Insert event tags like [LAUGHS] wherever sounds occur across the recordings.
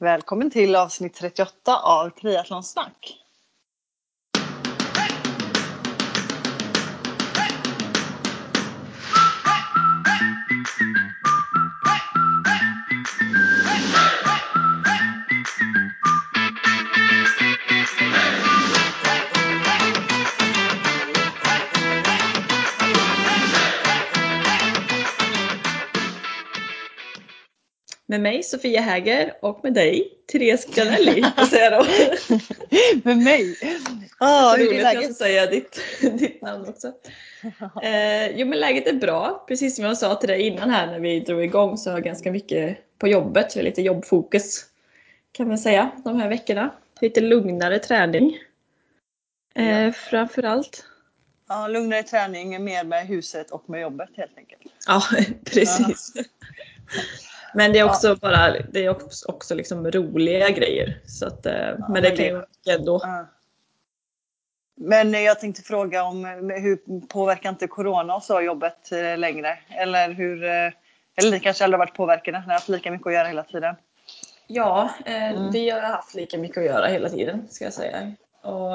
Välkommen till avsnitt 38 av Triathlonsnack. Med mig Sofia Häger och med dig Therese Granelli. [LAUGHS] Jag? Med mig? Ah, hur är Roligt att jag läget? ska säga ditt, [LAUGHS] ditt namn också. Eh, jo men läget är bra. Precis som jag sa till dig innan här när vi drog igång så har jag ganska mycket på jobbet. Har lite jobbfokus kan man säga de här veckorna. Lite lugnare träning. Eh, framförallt. Ja, lugnare träning, mer med huset och med jobbet helt enkelt. Ja [LAUGHS] precis. Men det är också bara det är också, också liksom roliga grejer. Så att, eh, men det kan det- ju ändå. Ja. Men jag tänkte fråga om eh, hur påverkar inte corona och så jobbet eh, längre? Eller hur, eller ni kanske aldrig varit påverkade, ni har haft lika mycket att göra hela tiden? Ja, eh, Mm. vi har haft lika mycket att göra hela tiden ska jag säga. Och,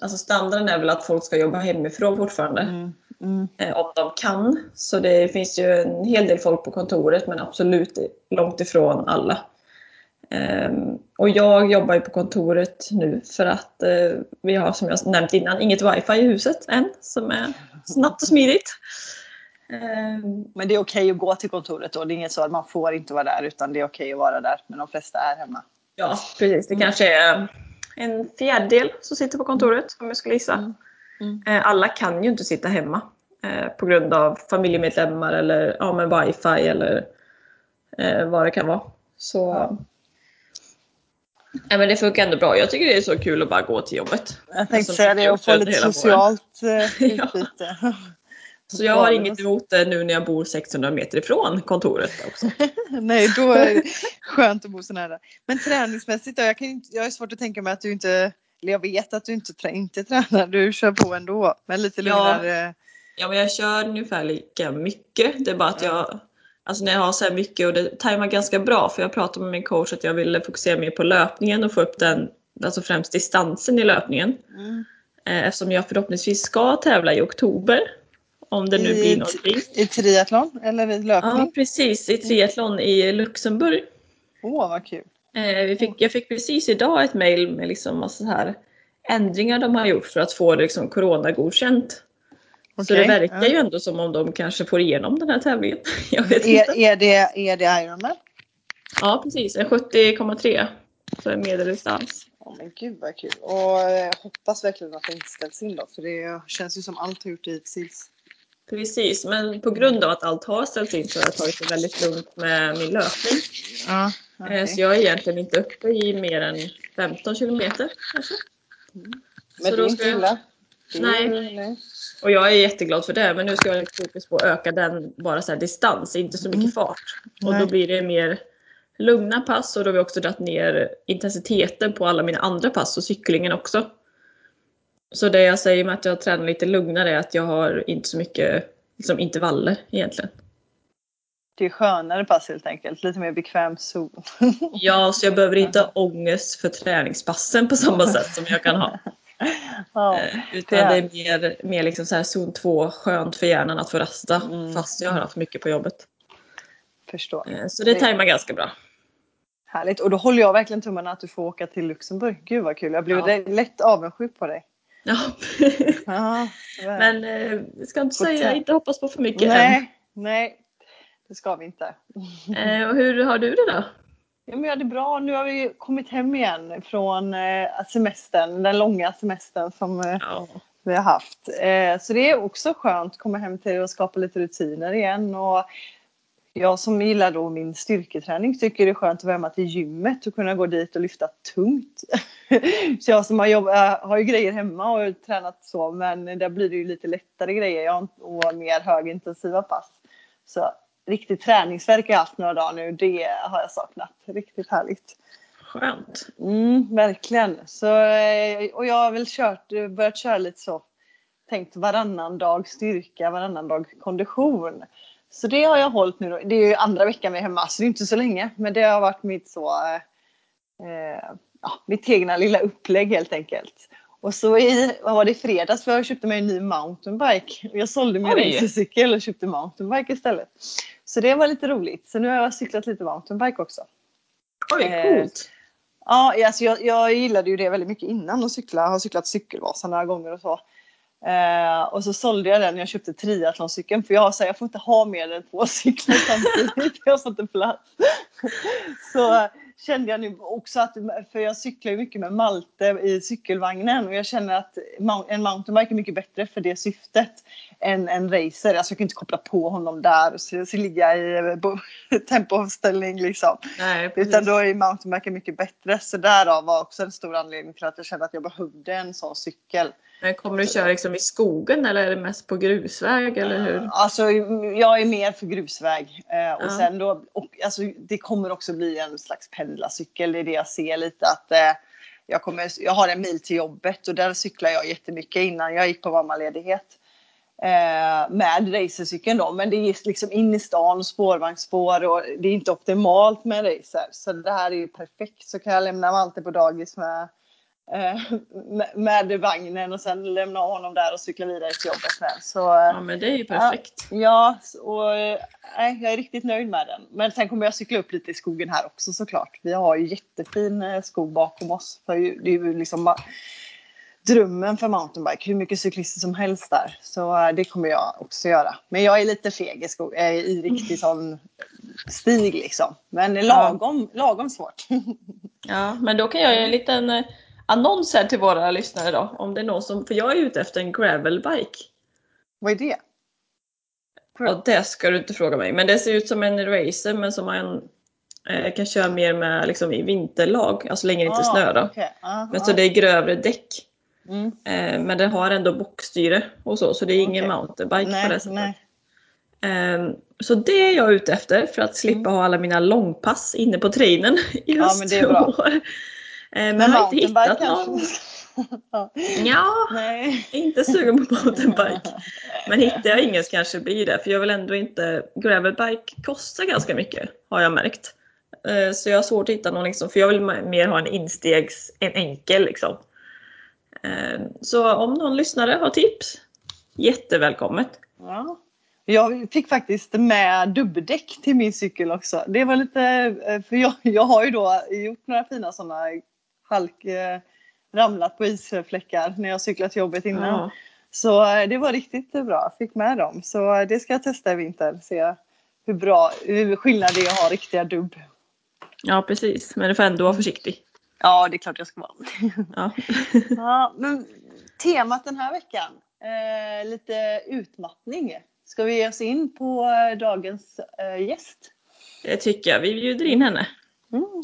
alltså standarden är väl att folk ska jobba hemifrån fortfarande. Mm. Mm. Eh, om de kan. Så det finns ju en hel del folk på kontoret men absolut långt ifrån alla. Ehm, och jag jobbar ju på kontoret nu för att eh, vi har som jag nämnt innan inget wifi i huset än som är snabbt och smidigt. Ehm, Men det är okej att gå till kontoret då? Det är inget så att man får inte vara där utan det är okej att vara där. Men de flesta är hemma. Ja, precis. Det kanske är en fjärdedel som sitter på kontoret om jag skulle gissa. Mm. Mm. Eh, Alla kan ju inte sitta hemma eh, på grund av familjemedlemmar eller ja, men wifi eller eh, vad det kan vara. Så Ja. ja, men det funkar ändå bra. Jag tycker det är så kul att bara gå till jobbet. Jag tänkte Alltså, säga det och få lite socialt eh, [LAUGHS] Ja. Så jag har inget emot det nu när jag bor 600 meter ifrån kontoret också. [LAUGHS] Nej, då är det skönt att bo så nära. Men träningsmässigt då? Jag, kan inte, jag har svårt att tänka mig att du inte, eller jag vet att du inte, inte tränar, du kör på ändå. Men lite Ja. lugnare. Ja, men jag kör ungefär lika mycket. Det är bara att jag, alltså när jag har så här mycket och det tajmar ganska bra för jag pratade med min coach att jag ville fokusera mer på löpningen och få upp den, alltså främst distansen i löpningen. Mm. Eh, Eftersom jag förhoppningsvis ska tävla i oktober. Om det nu I blir någonting. I triathlon eller i Ja, löpning? precis. I triathlon i Luxemburg. Åh, vad kul. Eh, vi fick, jag fick precis idag ett mail med liksom massa här ändringar de har gjort för att få det liksom coronagodkänt. Så det verkar ja. ju ändå som om de kanske får igenom den här tävlingen. [LAUGHS] Jag vet Är, inte. är, det, är det Ironman? Ja precis, en 70,3. Så en medeldistans. Åh men gud vad kul. Och jag hoppas verkligen att det inte ställs in då. För det känns ju som allt har gjort hittills. Precis, men på grund av att allt har ställts in så har jag tagit det väldigt lugnt med min löpning. Ja, Eh, Så jag är egentligen inte uppe i mer än 15 kilometer kanske. Men så det är inte jag- illa. Nej. nej. Och jag är jätteglad för det, men nu ska jag ha fokus på att öka den bara så distans, inte så mycket Mm. fart. Och Nej. då blir det mer lugna pass och då har vi också dragit ner intensiteten på alla mina andra pass och cyklingen också. Så det jag säger med att jag tränar lite lugnare är att jag har inte så mycket liksom, intervaller egentligen. Det är skönare pass helt enkelt. Lite mer bekväm zon. [LAUGHS] Ja, så jag behöver inte ha ångest för träningspassen på samma sätt som jag kan ha. [LAUGHS] ja. Eh, Utan det det är- är mer, mer liksom så här zon 2, skönt för hjärnan att få rasta Mm. fast jag har haft mycket på jobbet. Förstår. Eh, Så det tajmar ganska bra. Härligt. Och då håller jag verkligen tummarna att du får åka till Luxemburg. Gud vad kul. Jag blev Ja. lä- lätt avundsjuk på dig. Ja. Men eh, jag ska inte säga, inte hoppas på för mycket nej, nej. Det ska vi inte. än. Eh, och hur har du det då? Ja, men jag det bra. Nu har vi kommit hem igen från eh, semestern. Den långa semestern som Ja. vi har haft. Så det är också skönt att komma hem till och skapa lite rutiner igen. Och jag som gillar då min styrketräning tycker det är skönt att vara hemma till gymmet och kunna gå dit och lyfta tungt. [LAUGHS] så jag som har, jobbat, har ju grejer hemma och tränat så men där blir det ju lite lättare grejer och mer högintensiva pass. Så riktigt träningsverk jag haft några dagar nu. Det har jag saknat. Riktigt härligt. Skönt. Mm, verkligen. Så, eh, och jag har väl kört, börjat köra lite så. Tänkt varannan dag styrka, varannan dag kondition. Så det har jag hållit nu. Då. Det är ju andra veckan vi är hemma, så det är inte så länge. Men det har varit mitt så, eh, ja, mitt egna lilla upplägg helt enkelt. Och så i, vad var det, i fredags, för jag köpte mig en ny mountainbike. Jag sålde min racercykel och köpte mountainbike istället. Så det var lite roligt. Så nu har jag cyklat lite mountainbike också. Oj, eh, coolt! Ja, alltså jag, jag gillade ju det väldigt mycket innan att cykla. Jag har cyklat cykelvasa några gånger och så. Eh, och så sålde jag den när jag köpte triathloncykeln för jag sa jag får inte ha mer än två cyklar samtidigt. [LAUGHS] jag får inte plats. [LAUGHS] så kände jag nu också att, för jag cyklar ju mycket med Malte i cykelvagnen och jag känner att en mountainbike är mycket bättre för det syftet än en racer. Alltså jag kan inte koppla på honom där och så, så ligga i eh, [LAUGHS] tempoavställning liksom. Nej, Utan då är mountainbike mycket bättre. Så därav var också en stor anledning till att jag kände att jag behövde en sån cykel. Men kommer du köra liksom i skogen eller är det mest på grusväg eller hur? Alltså jag är mer för grusväg. Eh, och ja. sen då, och, alltså, det kommer också bli en slags pendlarcykel. Det är det jag ser lite att eh, jag, kommer, jag har en mil till jobbet och där cyklar jag jättemycket innan jag gick på mammaledighet. Eh, med racercykeln då. Men det är liksom in i stan, spårvagnsspår och det är inte optimalt med racer. Så det här är ju perfekt. Så kan jag lämna Malte på dagis med Eh, [LAUGHS] med vagnen och sen lämna honom där och cykla vidare till jobbet med. Så, eh, ja men det är ju perfekt. Ja, och äh, jag är riktigt nöjd med den. Men sen kommer jag cykla upp lite i skogen här också såklart. Vi har ju jättefin skog bakom oss. För det är ju liksom drömmen för mountainbike. Hur mycket cyklister som helst där. Så det kommer jag också göra. Men jag är lite feg i, skog, i riktig sån stig liksom. Men lagom, lagom svårt. [LAUGHS] Ja, men då kan jag göra en liten annons här till våra lyssnare då. Om det är någon som, för jag är ute efter en gravelbike. Vad är det? Ja, det ska du inte fråga mig. Men det ser ut som en racer men som man eh, kan köra mer med liksom, i vinterlag, alltså länge det inte ah, snöar. Okay. Ah, men ah. så det är grövre däck. Mm. Eh, men det har ändå bockstyre och så, så det är okay. ingen mountainbike nej, på det sättet. Eh, så det är jag ute efter för att slippa mm. ha alla mina långpass inne på trainen i höst. Ja, men det är bra. Eh, men, men jag har inte hittat någon. [LAUGHS] ja, Nej. inte sugen på mountainbike. [LAUGHS] Men hittar jag ingen så kanske det blir det. För jag vill ändå inte... Gravelbike kostar ganska mycket har jag märkt. Eh, så jag har svårt att hitta någon liksom, för jag vill mer ha en instegs, en enkel liksom. Eh, så om någon lyssnare har tips, jättevälkommet. Ja. Jag fick faktiskt med dubbdäck till min cykel också. Det var lite, för jag, jag har ju då gjort några fina sådana halk, eh, ramlat på isfläckar när jag cyklat till jobbet innan. Ja. Så eh, det var riktigt bra, fick med dem. Så eh, det ska jag testa i vinter, se hur bra, hur skillnad det är att ha riktiga dubb. Ja precis, men du får ändå vara försiktig. Ja, det är klart jag ska vara. Ja. [LAUGHS] ja men temat den här veckan, eh, lite utmattning. Ska vi ge oss in på dagens eh, gäst? Det tycker jag. Vi bjuder in henne. Mm.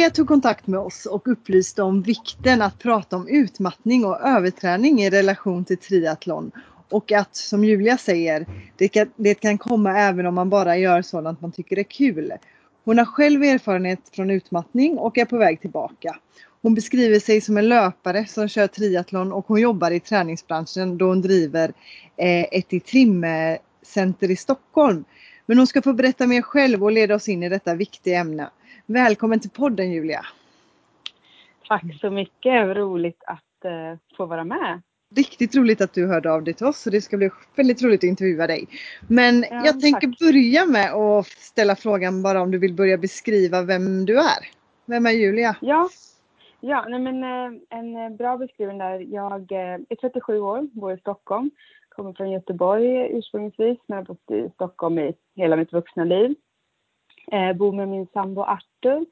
Julia tog kontakt med oss och upplyste om vikten att prata om utmattning och överträning i relation till triathlon. Och att, som Julia säger, det kan, det kan komma även om man bara gör sådant man tycker är kul. Hon har själv erfarenhet från utmattning och är på väg tillbaka. Hon beskriver sig som en löpare som kör triathlon och hon jobbar i träningsbranschen då hon driver eh, ett i trimcenter i Stockholm. Men hon ska få berätta mer själv och leda oss in i detta viktiga ämne. Välkommen till podden Julia! Tack så mycket, roligt att uh, få vara med. Riktigt roligt att du hörde av dig till oss och det ska bli väldigt roligt att intervjua dig. Men ja, jag tänker tack. börja med att ställa frågan bara om du vill börja beskriva vem du är. Vem är Julia? Ja, ja nej men, eh, en bra beskrivning där. Jag eh, är 37 år, bor i Stockholm, kommer från Göteborg ursprungsvis men har bott i Stockholm i hela mitt vuxna liv. Eh, bor med min sambo Artur.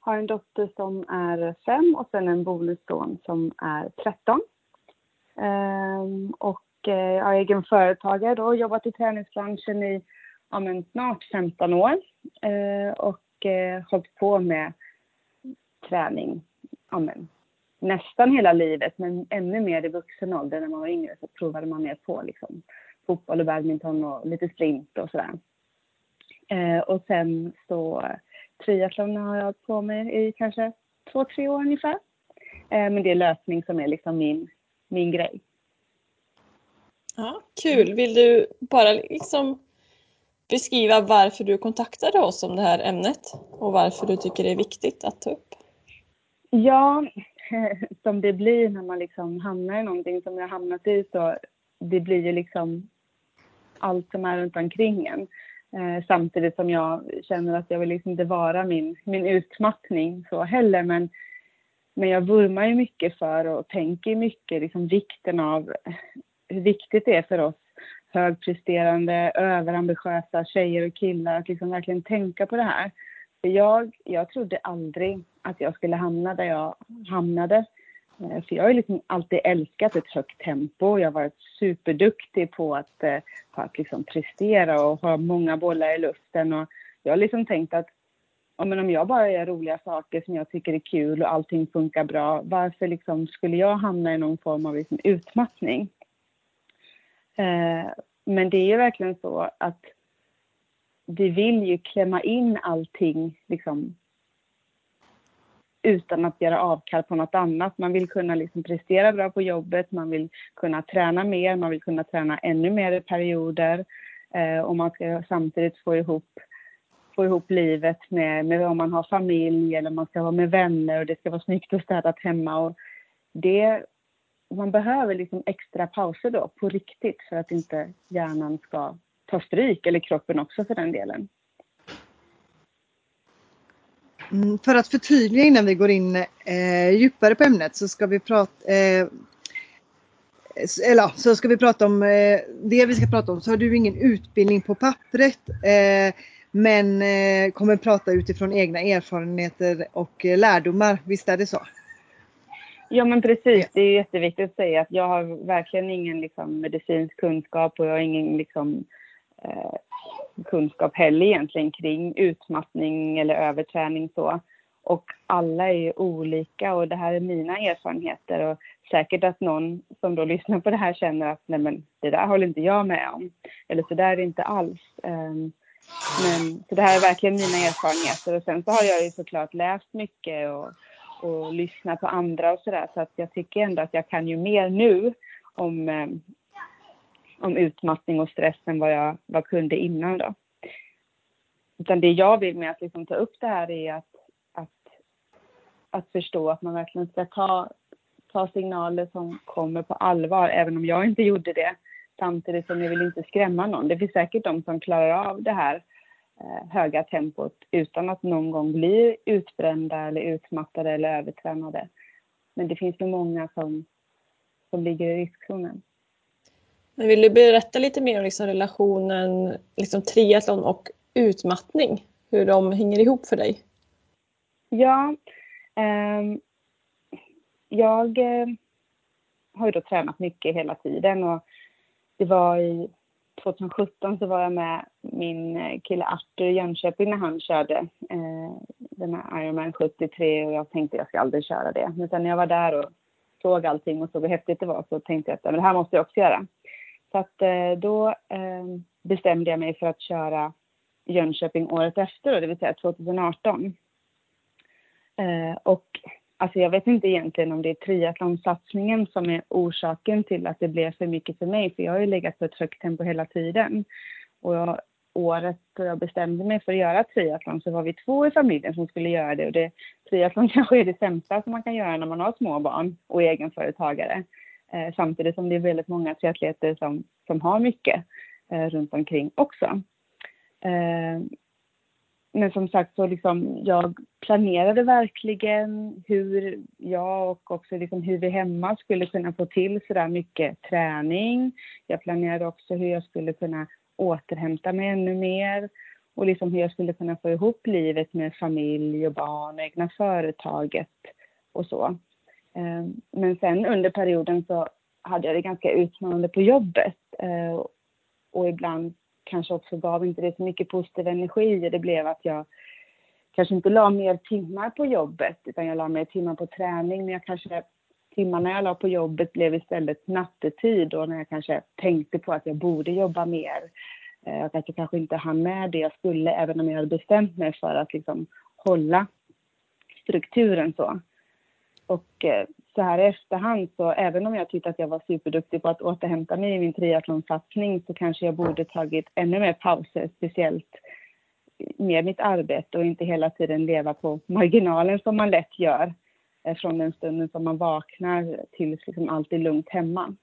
Har en dotter som är fem och sen en bonusson som är 13. Ehm, och eh, jag är egen företagare då, jobbat i träningsbranschen i ja, men snart 15 år eh, och eh, hållit på med träning ja, men, nästan hela livet men ännu mer i vuxen ålder när man var yngre så provade man mer på liksom, fotboll och badminton och lite sprint och sådär. Eh, och sen så triathlon har jag på med i kanske två, tre år ungefär. Eh, men det är löpning som är liksom min, min grej. Ja, kul! Vill du bara liksom beskriva varför du kontaktade oss om det här ämnet och varför du tycker det är viktigt att ta upp? Ja, [LAUGHS] som det blir när man liksom hamnar i någonting som jag hamnat i så det blir ju liksom allt som är runt omkring en. Eh, samtidigt som jag känner att jag vill liksom inte vara min, min utmattning så heller men, men jag vurmar ju mycket för och tänker mycket liksom vikten av hur viktigt det är för oss högpresterande, överambitiösa tjejer och killar att liksom verkligen tänka på det här. För jag, jag trodde aldrig att jag skulle hamna där jag hamnade. Eh, För jag har liksom alltid älskat ett högt tempo. Jag har varit superduktig på att, på att liksom prestera och ha många bollar i luften. Och jag har liksom tänkt att om jag bara gör roliga saker som jag tycker är kul och allting funkar bra, varför liksom skulle jag hamna i någon form av liksom utmattning? Eh, men det är ju verkligen så att vi vill ju klämma in allting liksom utan att göra avkall på något annat. Man vill kunna liksom prestera bra på jobbet, man vill kunna träna mer, man vill kunna träna ännu mer i perioder eh, och man ska samtidigt få ihop, få ihop livet med, med om man har familj eller man ska vara med vänner och det ska vara snyggt och städat hemma. Och det, man behöver liksom extra pauser då på riktigt för att inte hjärnan ska ta stryk, eller kroppen också för den delen. Mm, för att förtydliga innan vi går in eh, djupare på ämnet så ska vi prata eh, eller så ska vi prata om eh, det vi ska prata om så har du ingen utbildning på pappret eh, men eh, kommer prata utifrån egna erfarenheter och lärdomar. Visst är det så? Ja men precis, det är jätteviktigt att säga att jag har verkligen ingen liksom, medicinsk kunskap och jag har ingen liksom, kunskap heller egentligen kring utmattning eller överträning så. Och alla är ju olika och det här är mina erfarenheter och säkert att någon som då lyssnar på det här känner att nej men det där håller inte jag med om. Eller så där är det inte alls. Ehm, men så det här är verkligen mina erfarenheter och sen så har jag ju såklart läst mycket och, och lyssnat på andra och sådär så att jag tycker ändå att jag kan ju mer nu om ehm, om utmattning och stress än vad jag vad kunde innan då. Utan det jag vill med att liksom ta upp det här är att, att, att förstå att man verkligen ska ta, ta signaler som kommer på allvar, även om jag inte gjorde det. Samtidigt som jag vill inte skrämma någon. Det finns säkert de som klarar av det här eh, höga tempot utan att någon gång bli utbrända eller utmattade eller övertränade. Men det finns nog många som, som ligger i riskzonen. Men vill du berätta lite mer om liksom relationen liksom triathlon och utmattning? Hur de hänger ihop för dig? Ja, ehm, eh, jag har ju då tränat mycket hela tiden och det var i 2017 så var jag med min eh, kille Arthur i Jönköping när han körde eh, den här Ironman 73 och jag tänkte jag ska aldrig köra det. Men sen när jag var där och såg allting och såg hur häftigt det var så tänkte jag att det här måste jag också göra. Så att eh, då eh, bestämde jag mig för att köra Jönköping året efter, det vill säga 2018. Eh, och alltså jag vet inte egentligen om det är triathlonsatsningen som är orsaken till att det blev för mycket för mig, för jag har ju legat på ett högt tempo hela tiden. Och jag, året då jag bestämde mig för att göra triathlon så var vi två i familjen som skulle göra det och det, triathlon [LAUGHS] kanske är det sämsta som man kan göra när man har små barn och egenföretagare. Eh, samtidigt som det är väldigt många triatleter som, som har mycket eh, runt omkring också. Eh, men som sagt så liksom jag planerade verkligen hur jag och också liksom hur vi hemma skulle kunna få till sådär mycket träning. Jag planerade också hur jag skulle kunna återhämta mig ännu mer och liksom hur jag skulle kunna få ihop livet med familj och barn, egna företaget och så. Ehm, men sen under perioden så hade jag det ganska utmanande på jobbet. Eh, och ibland kanske också gav inte det så mycket positiv energi. Det blev att jag kanske inte la mer timmar på jobbet utan jag la mer timmar på träning. Men jag kanske timmarna jag la på jobbet blev istället nattetid och när jag kanske tänkte på att jag borde jobba mer. Eh, att jag kanske inte hann med det jag skulle även om jag hade bestämt mig för att liksom hålla strukturen så. Och eh, så här i efterhand så även om jag tyckte att jag var superduktig på att återhämta mig i min triathlonsatsning så kanske jag borde tagit ännu mer pauser, speciellt med mitt arbete och inte hela tiden leva på marginalen som man lätt gör eh, från den stunden som man vaknar tills liksom allt är lugnt hemma.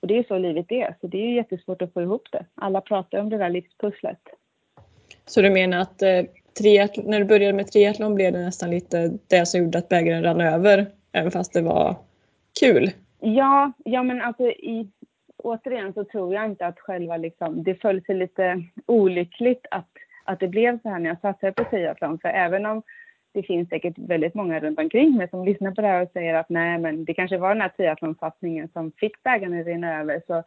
Och det är så livet är, så det är jättesvårt att få ihop det. Alla pratar om det där livspusslet. Så du menar att eh, triathlon, när du började med triathlon blev det nästan lite det som gjorde att bägaren rann över, även fast det var kul? Ja, ja men alltså i, återigen så tror jag inte att själva liksom, det föll sig lite olyckligt att, att det blev så här när jag satsade på triathlon. För även om det finns säkert väldigt många runt omkring mig som lyssnar på det här och säger att nej, men det kanske var den här triathlonsatsningen som fick bägaren att rinna över, så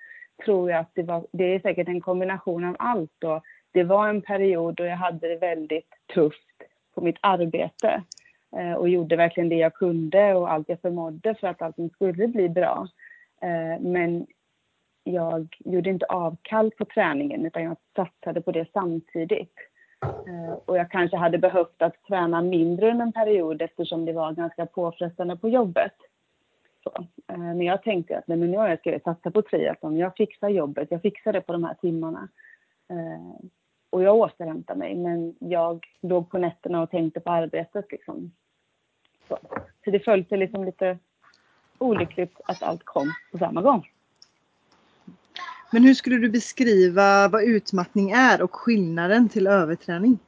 tror jag att det, var, det är säkert en kombination av allt. Och det var en period då jag hade det väldigt tufft på mitt arbete eh, och gjorde verkligen det jag kunde och allt jag förmådde för att allting skulle bli bra. Eh, men jag gjorde inte avkall på träningen utan jag satsade på det samtidigt. Eh, och jag kanske hade behövt att träna mindre under en period eftersom det var ganska påfrestande på jobbet. Så. Eh, men jag tänkte att nej, men nu ska jag satsa på triathlon. Jag fixar jobbet, jag fixar det på de här timmarna. Eh, och jag återhämtar mig, men jag låg på nätterna och tänkte på arbetet. Liksom. Så, så det föll sig liksom lite olyckligt att allt kom på samma gång. Men hur skulle du beskriva vad utmattning är och skillnaden till överträning?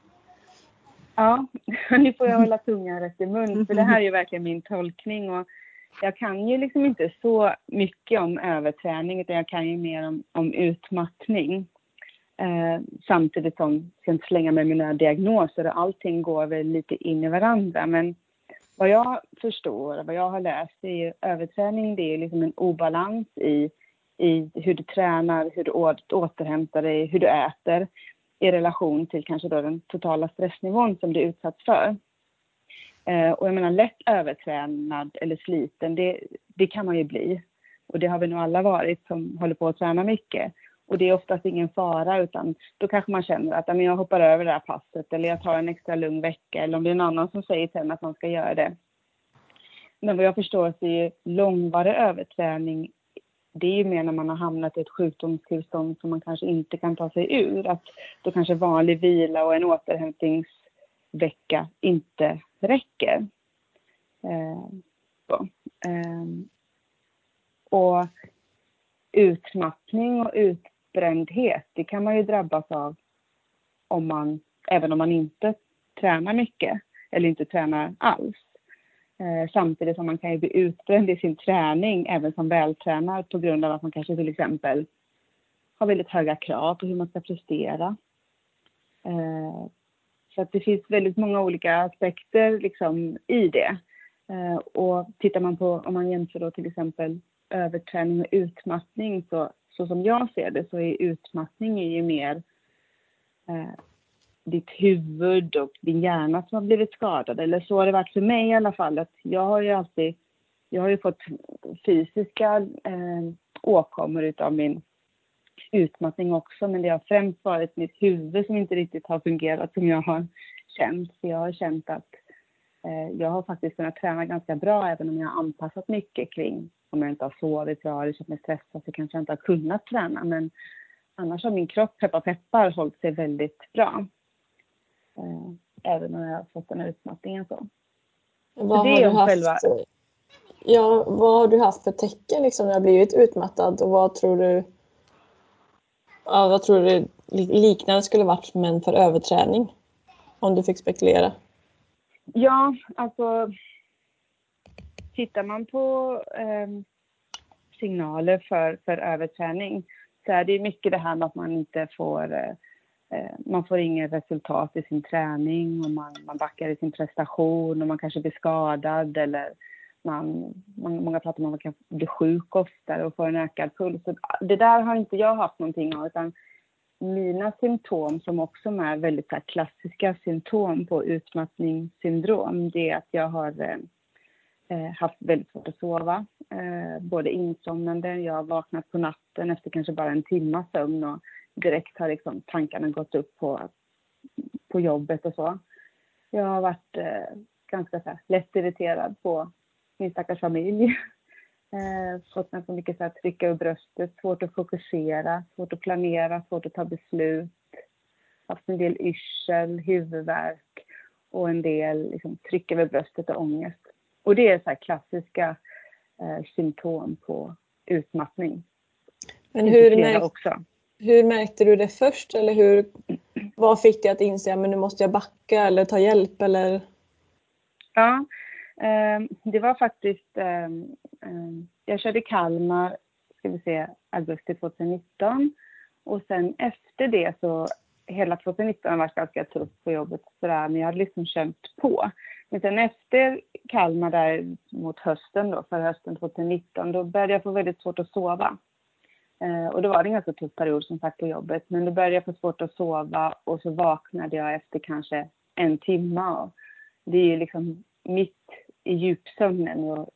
Ja, [LAUGHS] nu får jag hålla tungan rätt i mun för det här är ju verkligen min tolkning och jag kan ju liksom inte så mycket om överträning utan jag kan ju mer om, om utmattning. Eh, samtidigt som jag ska inte slänga med mina diagnoser och allting går väl lite in i varandra men vad jag förstår och vad jag har läst är ju överträning det är liksom en obalans i i hur du tränar, hur du återhämtar dig, hur du äter i relation till kanske då den totala stressnivån som du är utsatt för. Eh, och jag menar lätt övertränad eller sliten, det, det kan man ju bli. Och det har vi nog alla varit som håller på att träna mycket. Och det är oftast ingen fara utan då kanske man känner att jag hoppar över det här passet eller jag tar en extra lugn vecka eller om det är någon annan som säger till en att man ska göra det. Men vad jag förstår så är långvarig överträning det är ju mer när man har hamnat i ett sjukdomstillstånd som man kanske inte kan ta sig ur. Att då kanske vanlig vila och en återhämtningsvecka inte räcker. Eh, eh, och utmattning och utbrändhet, det kan man ju drabbas av om man, även om man inte tränar mycket eller inte tränar alls. Eh, samtidigt som man kan ju bli utbränd i sin träning även som vältränad på grund av att man kanske till exempel har väldigt höga krav på hur man ska prestera. Eh, så att det finns väldigt många olika aspekter liksom i det. Eh, och tittar man på, om man jämför då till exempel överträning och utmattning så, så som jag ser det så är utmattning är ju mer eh, ditt huvud och din hjärna som har blivit skadad. Eller så har det varit för mig i alla fall. Att jag har ju alltid jag har ju fått fysiska eh, åkommor utav min utmattning också. Men det har främst varit mitt huvud som inte riktigt har fungerat som jag har känt. Så jag har känt att eh, jag har faktiskt kunnat träna ganska bra även om jag har anpassat mycket kring om jag inte har sovit bra eller känt mig stressad så kanske jag inte har kunnat träna. Men annars har min kropp, peppar peppar, hållit sig väldigt bra. Eh, även om jag har fått den här utmattningen. Så. Vad det har du haft, själva... Ja, vad har du haft för tecken liksom, när du har blivit utmattad och vad tror du ja, vad tror du liknande skulle varit men för överträning? Om du fick spekulera. Ja, alltså tittar man på eh, signaler för, för överträning så är det mycket det här med att man inte får eh, eh man får inget resultat i sin träning och man, man backar i sin prestation och man kanske blir skadad eller man, man, många pratar om att man kan bli sjuk oftare och få en ökad puls. Så det där har inte jag haft någonting av utan mina symptom som också är väldigt här, klassiska symptom på utmattningssyndrom, det är att jag har eh, Eh, haft väldigt svårt att sova. Eh, både insomnande, jag har vaknat på natten efter kanske bara en timmas sömn och direkt har liksom tankarna gått upp på, på jobbet och så. Jag har varit eh, ganska så här, lätt irriterad på min stackars familj. [LAUGHS] Eh, fått ganska mycket så här, tryck över bröstet, svårt att fokusera, svårt att planera, svårt att ta beslut. Haft en del yrsel, huvudvärk och en del liksom, tryck över bröstet och ångest. Och det är så klassiska eh, symptom på utmattning. Men hur, märk också. hur märkte du det först? Eller hur, vad fick dig att inse att nu måste jag backa eller ta hjälp? Eller? Ja, eh, det var faktiskt... Eh, jag körde Kalmar ska vi se, augusti 2019. Och sen efter det så hela 2019 har varit ganska tufft på jobbet sådär, men jag hade liksom känt på. Men sen efter Kalmar där mot hösten då, för hösten 2019, då började jag få väldigt svårt att sova. Eh, och då var det en ganska tuff period som sagt på jobbet, men då började jag få svårt att sova och så vaknade jag efter kanske en timme. Och det är ju liksom mitt i djupsömnen och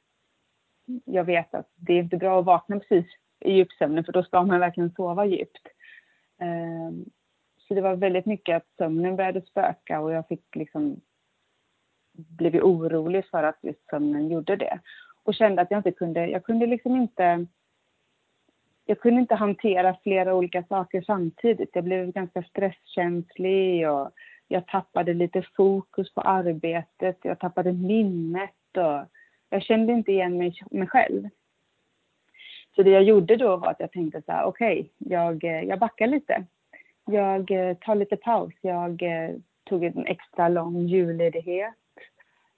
jag vet att det är inte bra att vakna precis i djupsömnen för då ska man verkligen sova djupt. Eh, så det var väldigt mycket att sömnen började spöka och jag fick liksom blev orolig för att just sömnen gjorde det. Och kände att jag inte kunde, jag kunde liksom inte jag kunde inte hantera flera olika saker samtidigt. Jag blev ganska stresskänslig och jag tappade lite fokus på arbetet. Jag tappade minnet och jag kände inte igen mig, mig själv. Så det jag gjorde då var att jag tänkte så här, okej, okay, jag, jag backar lite. Jag eh, tar lite paus. Jag eh, tog en extra lång julledighet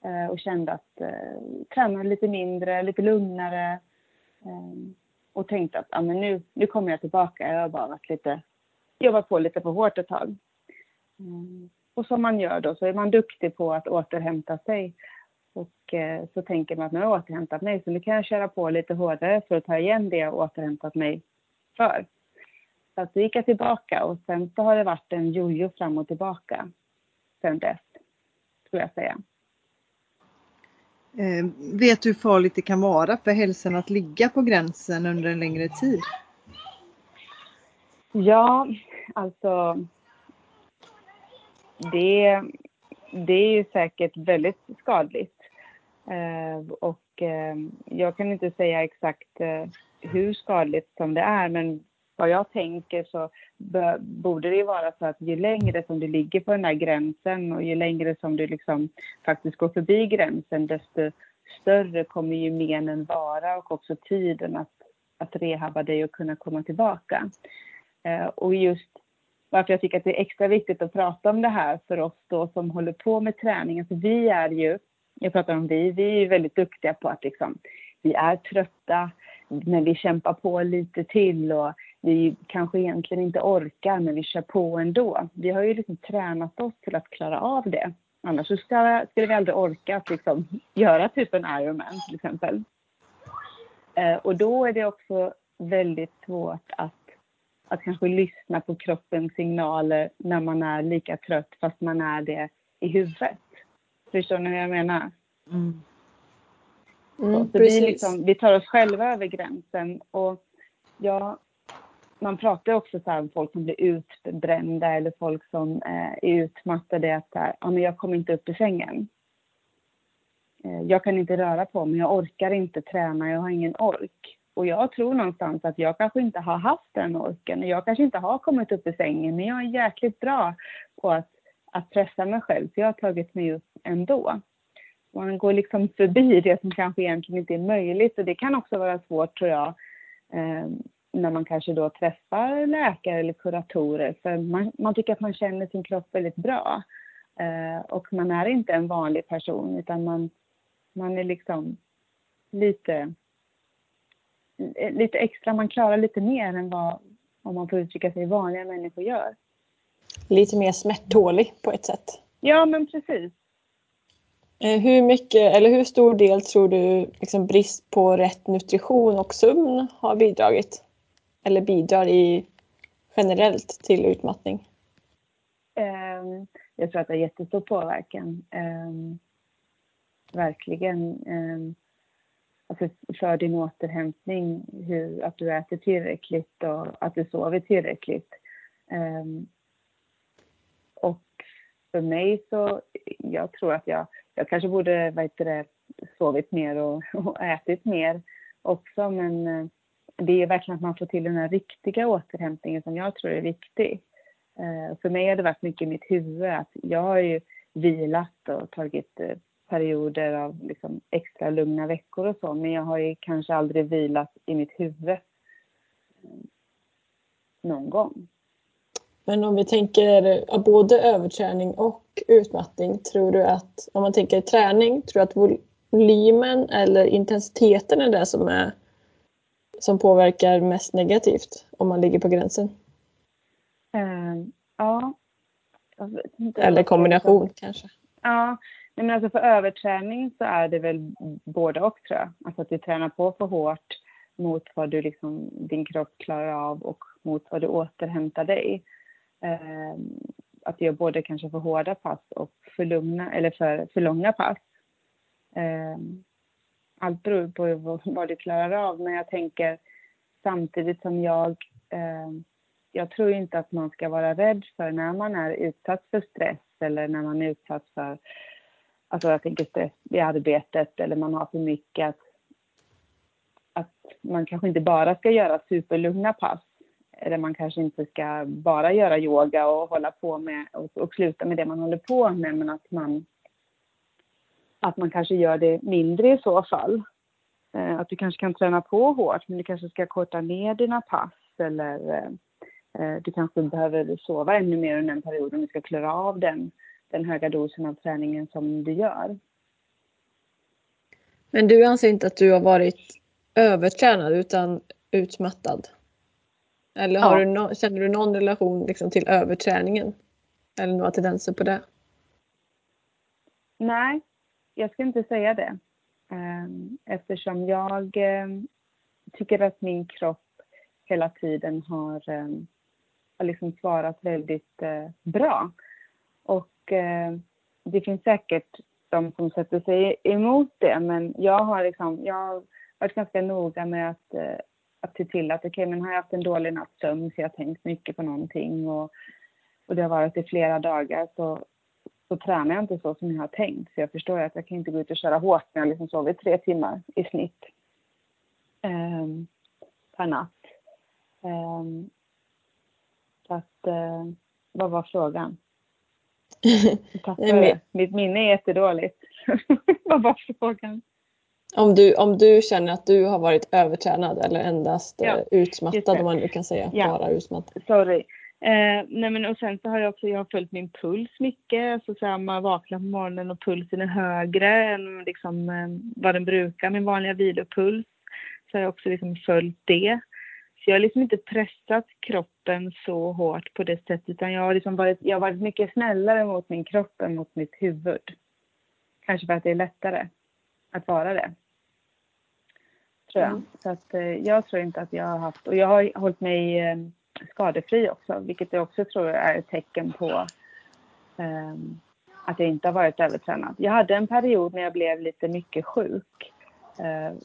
Eh, och kände att eh, tränade lite mindre, lite lugnare eh, och tänkte att ah, men nu, nu kommer jag tillbaka. Jag har bara varit lite, jobbat på lite för hårt ett tag. Mm. Och som man gör då så är man duktig på att återhämta sig. Och eh, så tänker man att nu har jag återhämtat mig så nu kan jag köra på lite hårdare för att ta igen det jag återhämtat mig för. Så att då gick jag tillbaka och sen så har det varit en jojo fram och tillbaka sen dess, skulle jag säga. Eh, vet du hur farligt det kan vara för hälsan att ligga på gränsen under en längre tid? Ja, alltså det, det är ju säkert väldigt skadligt. Eh, och eh, jag kan inte säga exakt eh, hur skadligt som det är, men vad jag tänker så borde det vara så att ju längre som du ligger på den här gränsen och ju längre som du liksom faktiskt går förbi gränsen desto större kommer ju menen vara och också tiden att, att rehabba dig och kunna komma tillbaka. Eh, och just varför jag tycker att det är extra viktigt att prata om det här för oss då som håller på med träning. Alltså vi är ju, jag pratar om vi, vi är ju väldigt duktiga på att liksom, vi är trötta, men vi kämpar på lite till och vi kanske egentligen inte orkar men vi kör på ändå. Vi har ju liksom tränat oss till att klara av det. Annars så skulle vi aldrig orka att liksom göra typ en Ironman till exempel. Eh, och då är det också väldigt svårt att, att kanske lyssna på kroppens signaler när man är lika trött fast man är det i huvudet. Förstår ni vad jag menar? Mm. Mm, så vi, liksom, vi tar oss själva över gränsen och ja, man pratar också så om folk som blir utbrända eller folk som eh, är utmattade. Att här, ja, men jag kommer inte upp i sängen. Eh, jag kan inte röra på mig, jag orkar inte träna, jag har ingen ork. Och jag tror någonstans att jag kanske inte har haft den orken. Jag kanske inte har kommit upp i sängen, men jag är jäkligt bra på att, att pressa mig själv, för jag har tagit mig upp ändå. Man går liksom förbi det som kanske egentligen inte är möjligt och det kan också vara svårt tror jag eh, när man kanske då träffar läkare eller kuratorer för man, man tycker att man känner sin kropp väldigt bra. Eh, och man är inte en vanlig person utan man, man är liksom lite, lite extra, man klarar lite mer än vad, om man får uttrycka sig, vanliga människor gör. Lite mer smärttålig på ett sätt. Ja men precis. Eh, hur mycket eller hur stor del tror du liksom brist på rätt nutrition och sömn har bidragit? Eller bidrar i generellt till utmattning? Ehm, jag tror att det har jättestor påverkan. Ehm, verkligen. Ehm, alltså för din återhämtning, hur, att du äter tillräckligt och att du sover tillräckligt. Um, och för mig så, jag tror att jag, jag kanske borde, vad heter det, sovit mer och, och ätit mer också men eh, det är verkligen att man får till den här riktiga återhämtningen som jag tror är viktig. Eh, för mig har det varit mycket i mitt huvud att jag har ju vilat och tagit eh, perioder av liksom extra lugna veckor och så, men jag har ju kanske aldrig vilat i mitt huvud eh, någon gång. Men om vi tänker både överträning och utmattning, tror du att om man tänker träning, tror du att volymen eller intensiteten är det som, är, som påverkar mest negativt om man ligger på gränsen? Uh, ja. Eller kombination kanske? Ja, men alltså för överträning så är det väl både och tror jag. Alltså att du tränar på för hårt mot vad du liksom, din kropp klarar av och mot vad du återhämtar dig. Eh, att du gör både kanske för hårda pass och för lugna, eller för, för långa pass. Eh, allt beror på vad, du klarar av, men jag tänker samtidigt som jag eh, jag tror inte att man ska vara rädd för när man är utsatt för stress eller när man är utsatt för alltså jag tänker stress i arbetet eller man har för mycket att, att man kanske inte bara ska göra superlugna pass eller man kanske inte ska bara göra yoga och hålla på med och, och sluta med det man håller på med men att man att man kanske gör det mindre i så fall. Eh, att du kanske kan träna på hårt men du kanske ska korta ner dina pass eller eh, eh du kanske behöver sova ännu mer under den perioden om du ska klara av den den höga dosen av träningen som du gör. Men du anser inte att du har varit övertränad utan utmattad? Eller har ja. du no känner du någon relation liksom till överträningen? Eller några tendenser på det? Nej, jag ska inte säga det. Ehm, eftersom jag ehm, tycker att min kropp hela tiden har, ehm, har liksom svarat väldigt eh, bra. Och det finns säkert de som sätter sig emot det men jag har liksom, jag har varit ganska noga med att, eh, att se till att okej okay, men har jag haft en dålig natts sömn så jag har tänkt mycket på någonting och, och det har varit i flera dagar så, så tränar jag inte så som jag har tänkt. Så jag förstår att jag kan inte gå ut och köra hårt när jag liksom sover tre timmar i snitt eh, per natt. Eh, så att, eh, vad var frågan? Tappade. [LAUGHS] Mitt minne är jättedåligt. [LAUGHS] Vad var frågan? Om du, om du känner att du har varit övertränad eller endast ja, eh, utmattad om man nu kan säga ja. bara utmattad. Sorry. Eh, nej men och sen så har jag också jag har följt min puls mycket. Alltså så här, man vaknar på morgonen och pulsen är högre än liksom, eh, vad den brukar, min vanliga vilopuls. Så har jag också liksom följt det. Så jag har liksom inte pressat kroppen så hårt på det sättet utan jag har, liksom varit, jag har varit mycket snällare mot min kropp än mot mitt huvud. Kanske för att det är lättare att vara det. Tror jag. Mm. Så att eh, jag tror inte att jag har haft, och jag har hållit mig eh, skadefri också, vilket jag också tror är ett tecken på um, att jag inte har varit övertränad. Jag hade en period när jag blev lite mycket sjuk. Uh,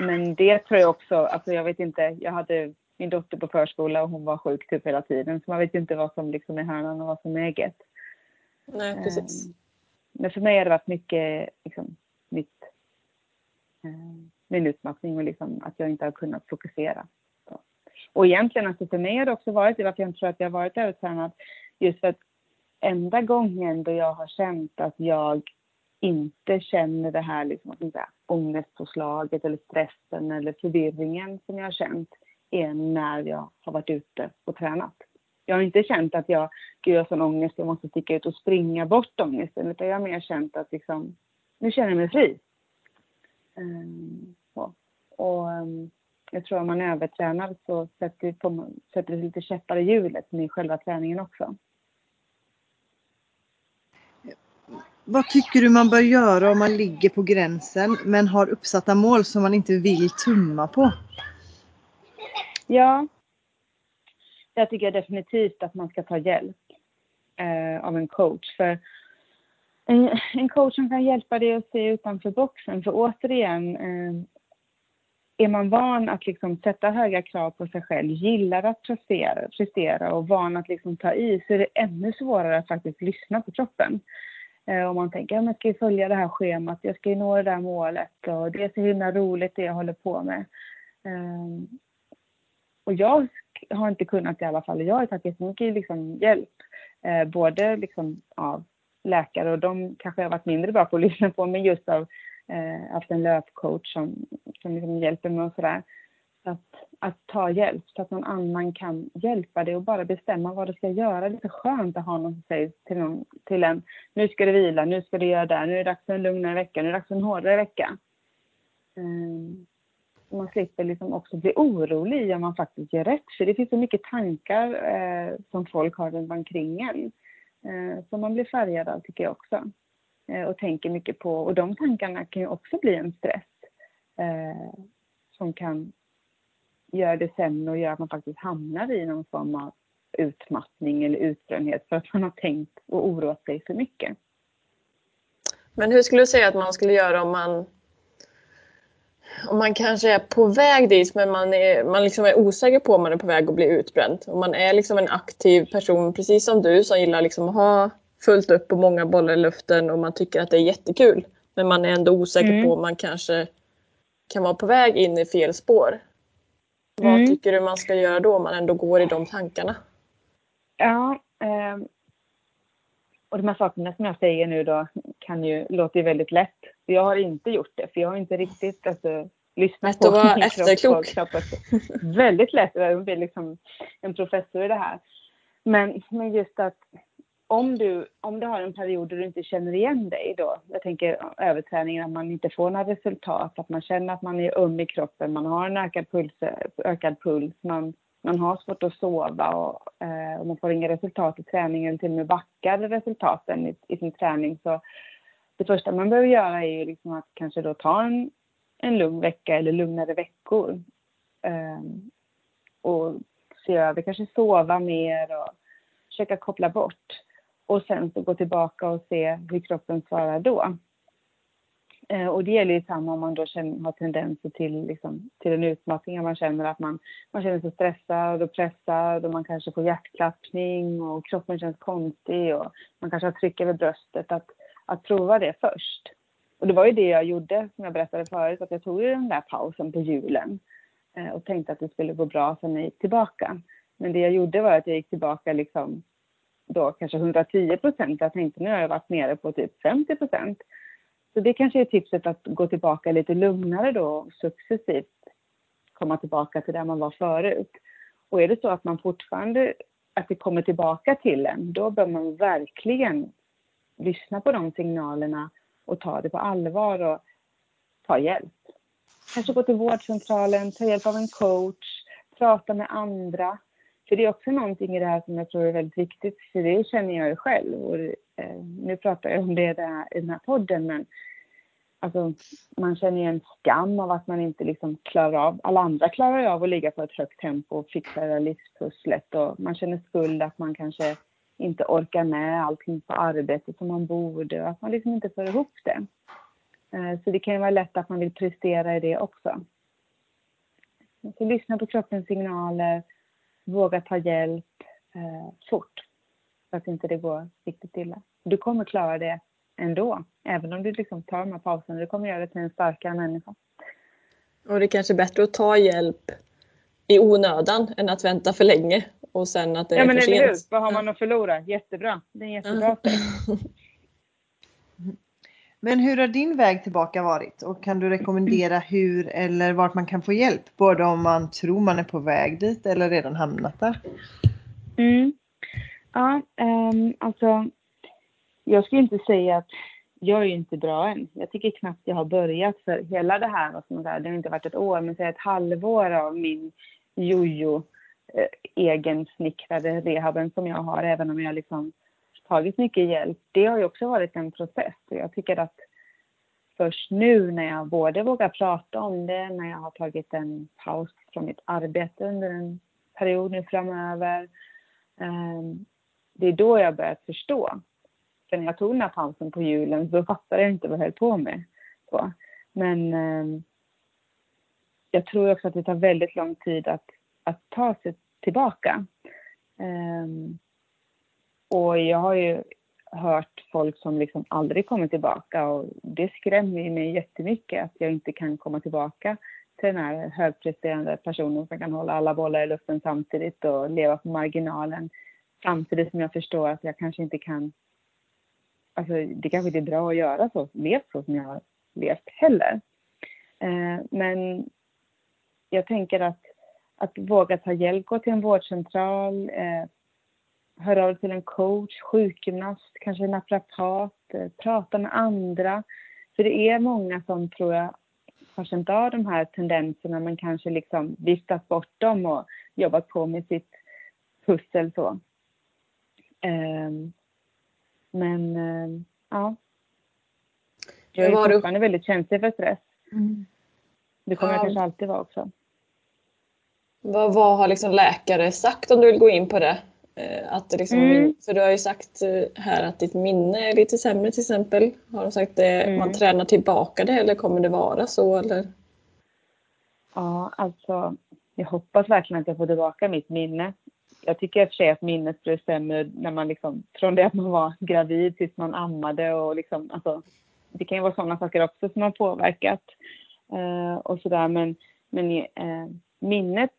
men det tror jag också, alltså jag vet inte, jag hade min dotter på förskola och hon var sjuk typ hela tiden så man vet inte vad som liksom är hönan och vad som är ägget. Nej, precis. Um, men för mig har det varit mycket liksom, mitt, um, min utmattning och liksom att jag inte har kunnat fokusera. Och egentligen, alltså för mig har det också varit det, varför jag inte tror att jag har varit övertränad, just för att enda gången då jag har känt att jag inte känner det här liksom, ångestpåslaget eller stressen eller förvirringen som jag har känt är när jag har varit ute och tränat. Jag har inte känt att jag, gud jag har sån ångest, jag måste sticka ut och springa bort ångesten, utan jag har mer känt att liksom, nu känner jag mig fri. Um, och um, jag tror om man är övertränad så sätter, sätter det lite käppar i hjulet med själva träningen också. Vad tycker du man bör göra om man ligger på gränsen men har uppsatta mål som man inte vill tumma på? Ja. jag tycker definitivt att man ska ta hjälp eh, av en coach. För en, en, coach som kan hjälpa dig att se utanför boxen. För återigen, eh, är man van att liksom sätta höga krav på sig själv, gillar att prestera, prestera och van att liksom ta i, så är det ännu svårare att faktiskt lyssna på kroppen. Eh, om man tänker att ja, jag ska följa det här schemat, jag ska ju nå det där målet och det är så himla roligt det jag håller på med. Eh, och jag har inte kunnat i alla fall, jag har tagit jättemycket liksom hjälp, eh, både liksom av läkare och de kanske jag har varit mindre bra på att lyssna på, men just av eh, haft en löpcoach som, som liksom hjälper mig och sådär. Att, att ta hjälp så att någon annan kan hjälpa dig och bara bestämma vad du ska göra. Det är så skönt att ha någon som säger till, någon, till en, nu ska du vila, nu ska du göra det, här, nu är det dags för en lugnare vecka, nu är det dags för en hårdare vecka. Eh, man slipper liksom också bli orolig om man faktiskt gör rätt. För det finns så mycket tankar eh, som folk har runt omkring en. Eh, som man blir färgad av tycker jag också. Eh, och tänker mycket på. Och de tankarna kan ju också bli en stress. Eh, som kan göra det sämre och göra att man faktiskt hamnar i någon form av utmattning eller utbrändhet för att man har tänkt och oroat sig för mycket. Men hur skulle du säga att man skulle göra om man om man kanske är på väg dit men man är, man liksom är osäker på om man är på väg att bli utbränd. Om man är liksom en aktiv person precis som du som gillar liksom att ha fullt upp och många bollar i luften och man tycker att det är jättekul. Men man är ändå osäker mm. på om man kanske kan vara på väg in i fel spår. Mm. Vad tycker du man ska göra då om man ändå går i de tankarna? Ja, eh, och de här sakerna som jag säger nu då kan ju, låter ju väldigt lätt. Jag har inte gjort det, för jag har inte riktigt alltså, lyssnat på [LAUGHS] min efterklok. kropp. Väldigt lätt, jag blir liksom en professor i det här. Men, men just att om du, om du har en period där du inte känner igen dig då, jag tänker överträningen, att man inte får några resultat, att man känner att man är öm i kroppen, man har en ökad puls, ökad puls man, man har svårt att sova och, eh, och man får inga resultat i träningen, till och med backar resultaten i, i, sin träning. Så det första man behöver göra är ju liksom att kanske då ta en, en lugn vecka eller lugnare veckor. Eh, och se över, kanske sova mer och försöka koppla bort och sen så gå tillbaka och se hur kroppen svarar då. Eh, och det gäller ju samma om man då känner, har tendenser till, liksom, till en utmattning, man känner att man, man känner sig stressad och pressad och man kanske får hjärtklappning och kroppen känns konstig och man kanske har tryck över bröstet. Att, att prova det först. Och det var ju det jag gjorde, som jag berättade förut, att jag tog ju den där pausen på julen eh, och tänkte att det skulle gå bra för mig tillbaka. Men det jag gjorde var att jag gick tillbaka liksom då kanske 110 procent. Jag tänkte nu har jag varit nere på typ 50 procent. Så det kanske är tipset att gå tillbaka lite lugnare då och successivt komma tillbaka till där man var förut. Och är det så att man fortfarande, att det kommer tillbaka till en, då bör man verkligen lyssna på de signalerna och ta det på allvar och ta hjälp. Kanske gå till vårdcentralen, ta hjälp av en coach, prata med andra. För det är också någonting i det här som jag tror är väldigt viktigt, för det känner jag ju själv. Och, eh, nu pratar jag om det där, i den här podden, men alltså, man känner ju en skam av att man inte liksom klarar av, alla andra klarar ju av att ligga på ett högt tempo och fixa det där livspusslet och man känner skuld att man kanske inte orkar med allting på arbetet som man borde och att man liksom inte får ihop det. Eh, så det kan ju vara lätt att man vill prestera i det också. Så lyssna på kroppens signaler, våga ta hjälp eh, fort så att inte det går riktigt illa. Du kommer klara det ändå, även om du liksom tar de här pauserna. Du kommer göra det till en starkare människa. Och det är kanske är bättre att ta hjälp i onödan än att vänta för länge och sen att det ja, är men för sent. Eller hur? Vad har man att förlora? Jättebra. Det är en jättebra steg. [LAUGHS] Men hur har din väg tillbaka varit? Och kan du rekommendera hur eller vart man kan få hjälp? Både om man tror man är på väg dit eller redan hamnat där. Mm. Ja, um, alltså jag skulle inte säga att jag är inte bra än. Jag tycker knappt jag har börjat för hela det här, och sånt där, det har inte varit ett år, men säg ett halvår av min jojo eh, egensnickrade rehaben som jag har, även om jag liksom tagit mycket hjälp, det har ju också varit en process. Och jag tycker att först nu när jag både vågar prata om det, när jag har tagit en paus från mitt arbete under en period nu framöver. Ehm, det är då jag börjat förstå. För när jag tog den här pausen på julen så fattade jag inte vad jag höll på med. Så. Men ehm, jag tror också att det tar väldigt lång tid att, att ta sig tillbaka. Um, och jag har ju hört folk som liksom aldrig kommer tillbaka och det skrämmer mig jättemycket att jag inte kan komma tillbaka till den här högpresterande personen som kan hålla alla bollar i luften samtidigt och leva på marginalen. Samtidigt som jag förstår att jag kanske inte kan... Alltså det kanske inte är bra att göra så, levt så som jag har levt heller. Eh, men jag tänker att, att våga ta hjälp, gå till en vårdcentral, eh, höra av dig till en coach, sjukgymnast, kanske naprapat, eh, prata med andra. För det är många som tror jag har känt av de här tendenserna men kanske liksom viftat bort dem och jobbat på med sitt pussel så. Um, men uh, ja. Jag är fortfarande du... väldigt känslig för stress. Mm. Det kommer ja. jag kanske alltid vara också. Vad, vad har liksom läkare sagt om du vill gå in på det? Eh, att det liksom, mm. För du har ju sagt eh, här att ditt minne är lite sämre till exempel. Har de sagt det, mm. man tränar tillbaka det eller kommer det vara så? Eller? Ja, alltså jag hoppas verkligen att jag får tillbaka mitt minne. Jag tycker i och för sig att minnet blir sämre när man liksom, från det att man var gravid tills man ammade och liksom, alltså, det kan ju vara sådana saker också som har påverkat eh, och sådär men, men eh, minnet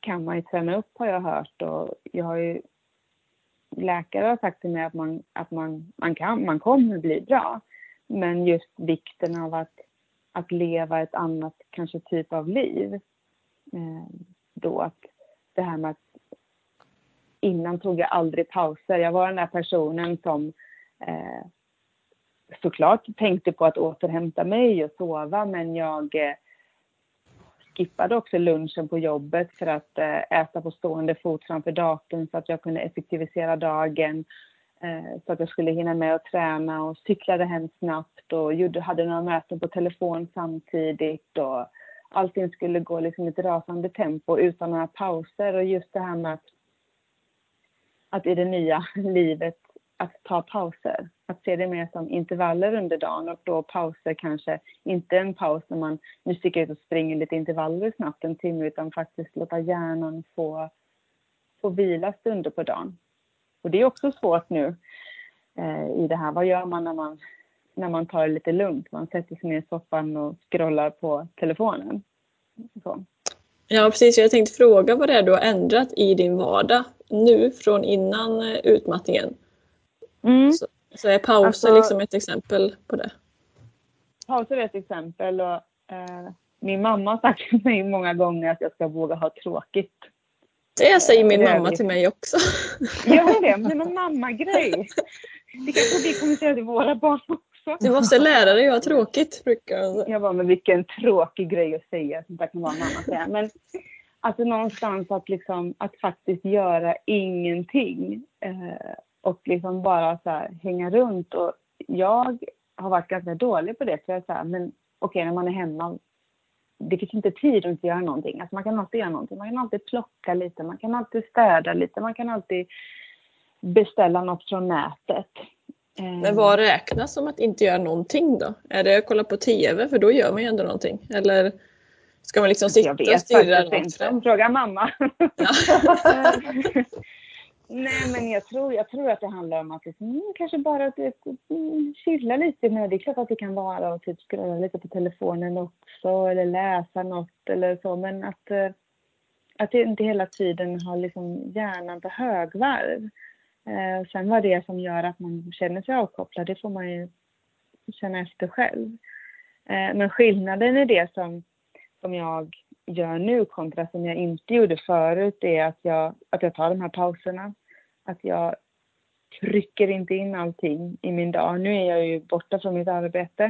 kan man ju träna upp har jag hört och jag har ju läkare har sagt till mig att man, att man, man kan, man kommer bli bra. Men just vikten av att, att leva ett annat kanske typ av liv. Eh, då att det här med att innan tog jag aldrig pauser. Jag var den där personen som eh, såklart tänkte på att återhämta mig och sova men jag eh, skippade också lunchen på jobbet för att eh, äta på stående fot framför datorn så att jag kunde effektivisera dagen. Eh, så att jag skulle hinna med att träna och cyklade hem snabbt och hade några möten på telefon samtidigt. Och allting skulle gå liksom i ett rasande tempo utan några pauser och just det här med att, att i det nya [LAUGHS] livet att ta pauser. Att se det mer som intervaller under dagen och då pauser kanske inte en paus när man nu sticker ut och springer lite intervaller snabbt en timme utan faktiskt låta hjärnan få, få vila stunder på dagen. Och det är också svårt nu eh, i det här. Vad gör man när man, när man tar det lite lugnt? Man sätter sig ner i soffan och scrollar på telefonen. Så. Ja precis, jag tänkte fråga vad det är du har ändrat i din vardag nu från innan eh, utmattningen. Mm. Så, så, är pauser alltså, liksom ett exempel på det? Pauser är ett exempel och eh, min mamma har sagt till mig många gånger att jag ska våga ha tråkigt. Det säger min mamma till mig också. [LAUGHS] Gör det? Men en mammagrej. Det kanske vi kommer säga till våra barn också. Du måste lära dig att ha tråkigt, brukar jag. Jag bara, men vilken tråkig grej att säga. Det kan vara mamma säga. Men alltså någonstans att, liksom, att faktiskt göra ingenting. Eh, och liksom bara så här, hänga runt. Och jag har varit ganska dålig på det. För jag så men okej, okay, när man är hemma, det finns inte tid att inte göra någonting. Alltså man kan alltid göra någonting. Man kan alltid plocka lite, man kan alltid städa lite, man kan alltid beställa något från nätet. Men vad räknas som att inte göra någonting då? Är det att kolla på TV? För då gör man ju ändå någonting. Eller ska man liksom sitta och stirra? Jag vet inte. Fråga mamma. Ja. [LAUGHS] [LAUGHS] Nej, men jag tror, jag tror att det handlar om att liksom, mm, kanske bara att mm, chilla lite Men det. är klart att det kan vara att typ scrolla lite på telefonen också eller läsa något eller så. Men att, eh, att det inte hela tiden har liksom hjärnan på högvarv. Eh, sen vad det är som gör att man känner sig avkopplad, det får man ju känna efter själv. Eh, men skillnaden i det som, som jag gör nu kontra som jag inte gjorde förut är att jag, att jag tar de här pauserna. Att jag trycker inte in allting i min dag. Nu är jag ju borta från mitt arbete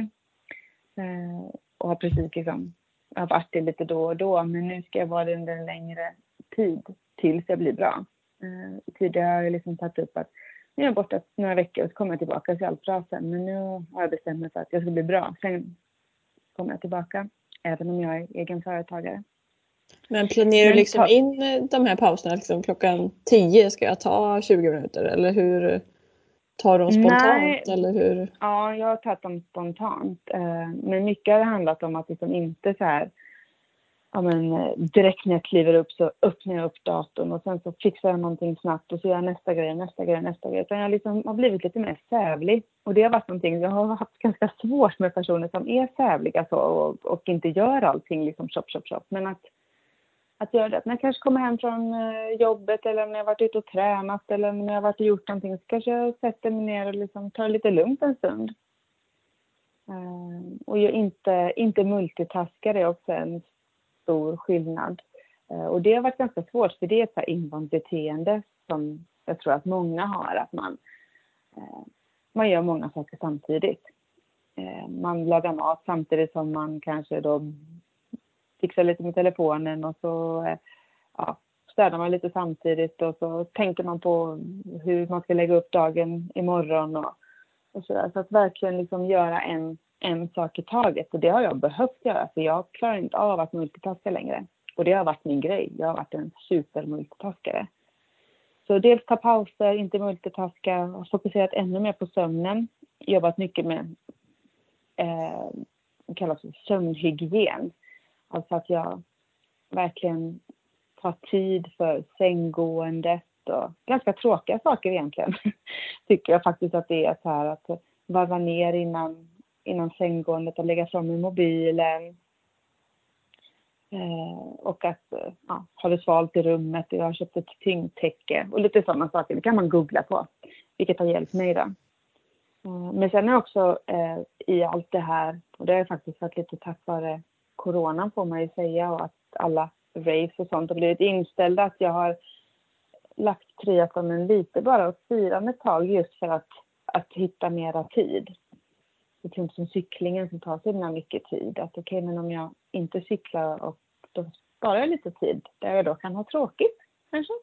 eh, och har precis liksom, jag har varit det lite då och då men nu ska jag vara det under en längre tid tills jag blir bra. Eh, tidigare har jag liksom tagit upp att nu är jag borta några veckor och så kommer jag tillbaka så är allt bra sen. Men nu har jag bestämt mig för att jag ska bli bra. Sen kommer jag tillbaka även om jag är egen företagare. Men planerar du liksom in eh, de här pauserna? Liksom klockan 10 ska jag ta 20 minuter eller hur tar du dem spontant? Nej. Eller hur? Ja, jag har tagit dem spontant. Eh, men mycket har handlat om att liksom inte så här ja, men, eh, direkt när jag kliver upp så öppnar jag upp datorn och sen så fixar jag någonting snabbt och så gör jag nästa grej, nästa grej, nästa grej. Utan jag liksom har blivit lite mer sävlig. Och det har varit någonting, jag har haft ganska svårt med personer som är sävliga så och, och inte gör allting liksom chop, chop, chop. Men att, att göra det. När jag kanske kommer hem från eh, jobbet eller när jag varit ute och tränat eller när jag varit och gjort någonting så kanske jag sätter mig ner och liksom tar det lite lugnt en stund. Eh, och jag inte, inte multitaskar är också en stor skillnad. Eh, och det har varit ganska svårt för det är ett invant beteende som jag tror att många har, att man, eh, man gör många saker samtidigt. Eh, man lagar mat samtidigt som man kanske då fixar lite med telefonen och så ja, städar man lite samtidigt och så tänker man på hur man ska lägga upp dagen imorgon och, och sådär. Så att verkligen liksom göra en en sak i taget. Och det har jag behövt göra för jag klarar inte av att multitaska längre. Och det har varit min grej. Jag har varit en supermultitaskare. Så dels ta pauser, inte multitaska, och fokuserat ännu mer på sömnen. Jobbat mycket med eh, kallas sömnhygien. Alltså att jag verkligen tar tid för sänggåendet och ganska tråkiga saker egentligen. [LAUGHS] Tycker jag faktiskt att det är så här att varva ner innan innan sänggåendet att lägga fram i mobilen. Eh, och att eh, ja, ha det svalt i rummet. Jag har köpt ett tyngdtäcke och lite sådana saker. Det kan man googla på, vilket har hjälpt mig. Då. Eh, men sen är också eh, i allt det här, och det har faktiskt varit lite tack vare coronan får man ju säga och att alla raves och sånt har blivit inställda, att jag har lagt Triathlonen lite bara åt sidan ett tag just för att, att hitta mera tid det är som cyklingen som tar så himla mycket tid. Att okej, okay, men om jag inte cyklar och då sparar jag lite tid där jag då kan ha tråkigt kanske.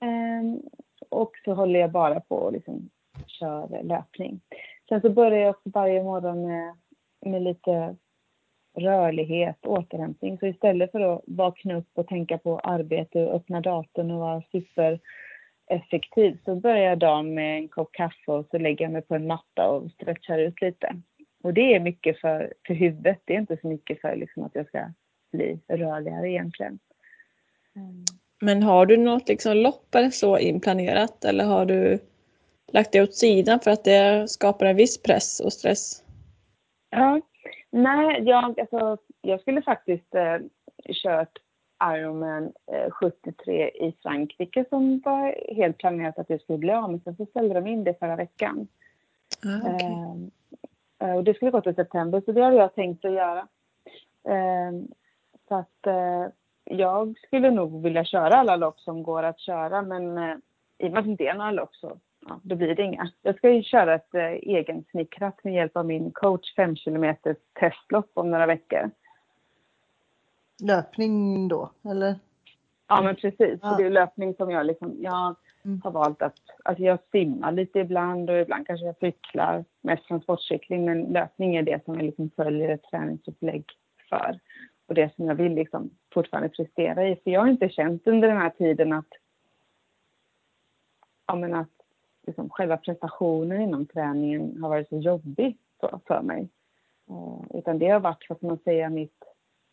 Um, och så håller jag bara på och liksom kör löpning. Sen så börjar jag också varje morgon med, med lite rörlighet, återhämtning. Så istället för att vakna upp och tänka på arbete och öppna datorn och vara super effektiv så börjar jag dagen med en kopp kaffe och så lägger jag mig på en matta och stretchar ut lite. Och det är mycket för, för huvudet, det är inte så mycket för liksom att jag ska bli rörligare egentligen. Mm. Men har du något liksom lopp eller så inplanerat eller har du lagt det åt sidan för att det skapar en viss press och stress? Ja, nej, jag, alltså, jag skulle faktiskt eh, kört Ironman 73 eh, i Frankrike som var helt planerat att det skulle bli av, men sen så ställde de in det förra veckan. Ah, okay. eh, och det skulle gått i september, så det hade jag tänkt att göra. Eh, så att eh, jag skulle nog vilja köra alla lopp som går att köra, men eh, i och med att det inte är några lopp så ja, då blir det inga. Jag ska ju köra ett eh, egensnickrat med hjälp av min coach 5 km testlopp om några veckor löpning då, eller? Ja, men precis. Ja. Det är löpning som jag liksom, jag mm. har valt att, alltså jag simmar lite ibland och ibland kanske jag cyklar, mest transportcykling, men löpning är det som jag liksom följer ett träningsupplägg för. Och det som jag vill liksom fortfarande prestera i. För jag har inte känt under den här tiden att, ja men att liksom själva prestationen inom träningen har varit så jobbig för, mig. Uh, utan det har varit, vad ska man säga, mitt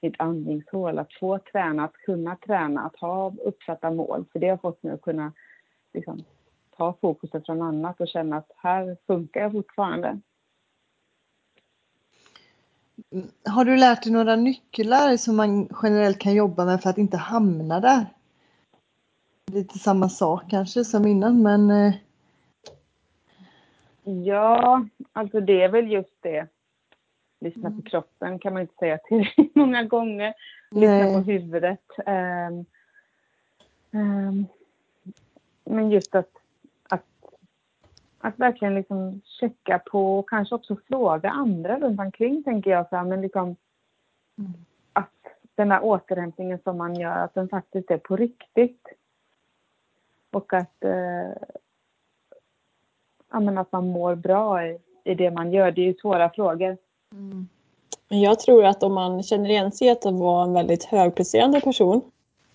mitt andningshål, att få träna, att kunna träna, att ha uppsatta mål. För det har fått mig att kunna liksom, ta fokuset från annat och känna att här funkar jag fortfarande. Har du lärt dig några nycklar som man generellt kan jobba med för att inte hamna där? Lite samma sak kanske som innan men... Eh, ja, alltså det är väl just det Lyssna mm. på kroppen kan man inte säga till [LAUGHS] många gånger. Lyssna Nej. på huvudet. Um, um, men just att, att, att verkligen liksom checka på och kanske också fråga andra runt omkring tänker jag. Så här, men liksom, mm. Att den här återhämtningen som man gör, att den faktiskt är på riktigt. Och att, uh, ja, att man mår bra i, i det man gör. Det är ju svåra frågor. Mm. Men jag tror att om man känner igen sig att vara en väldigt högpresterande person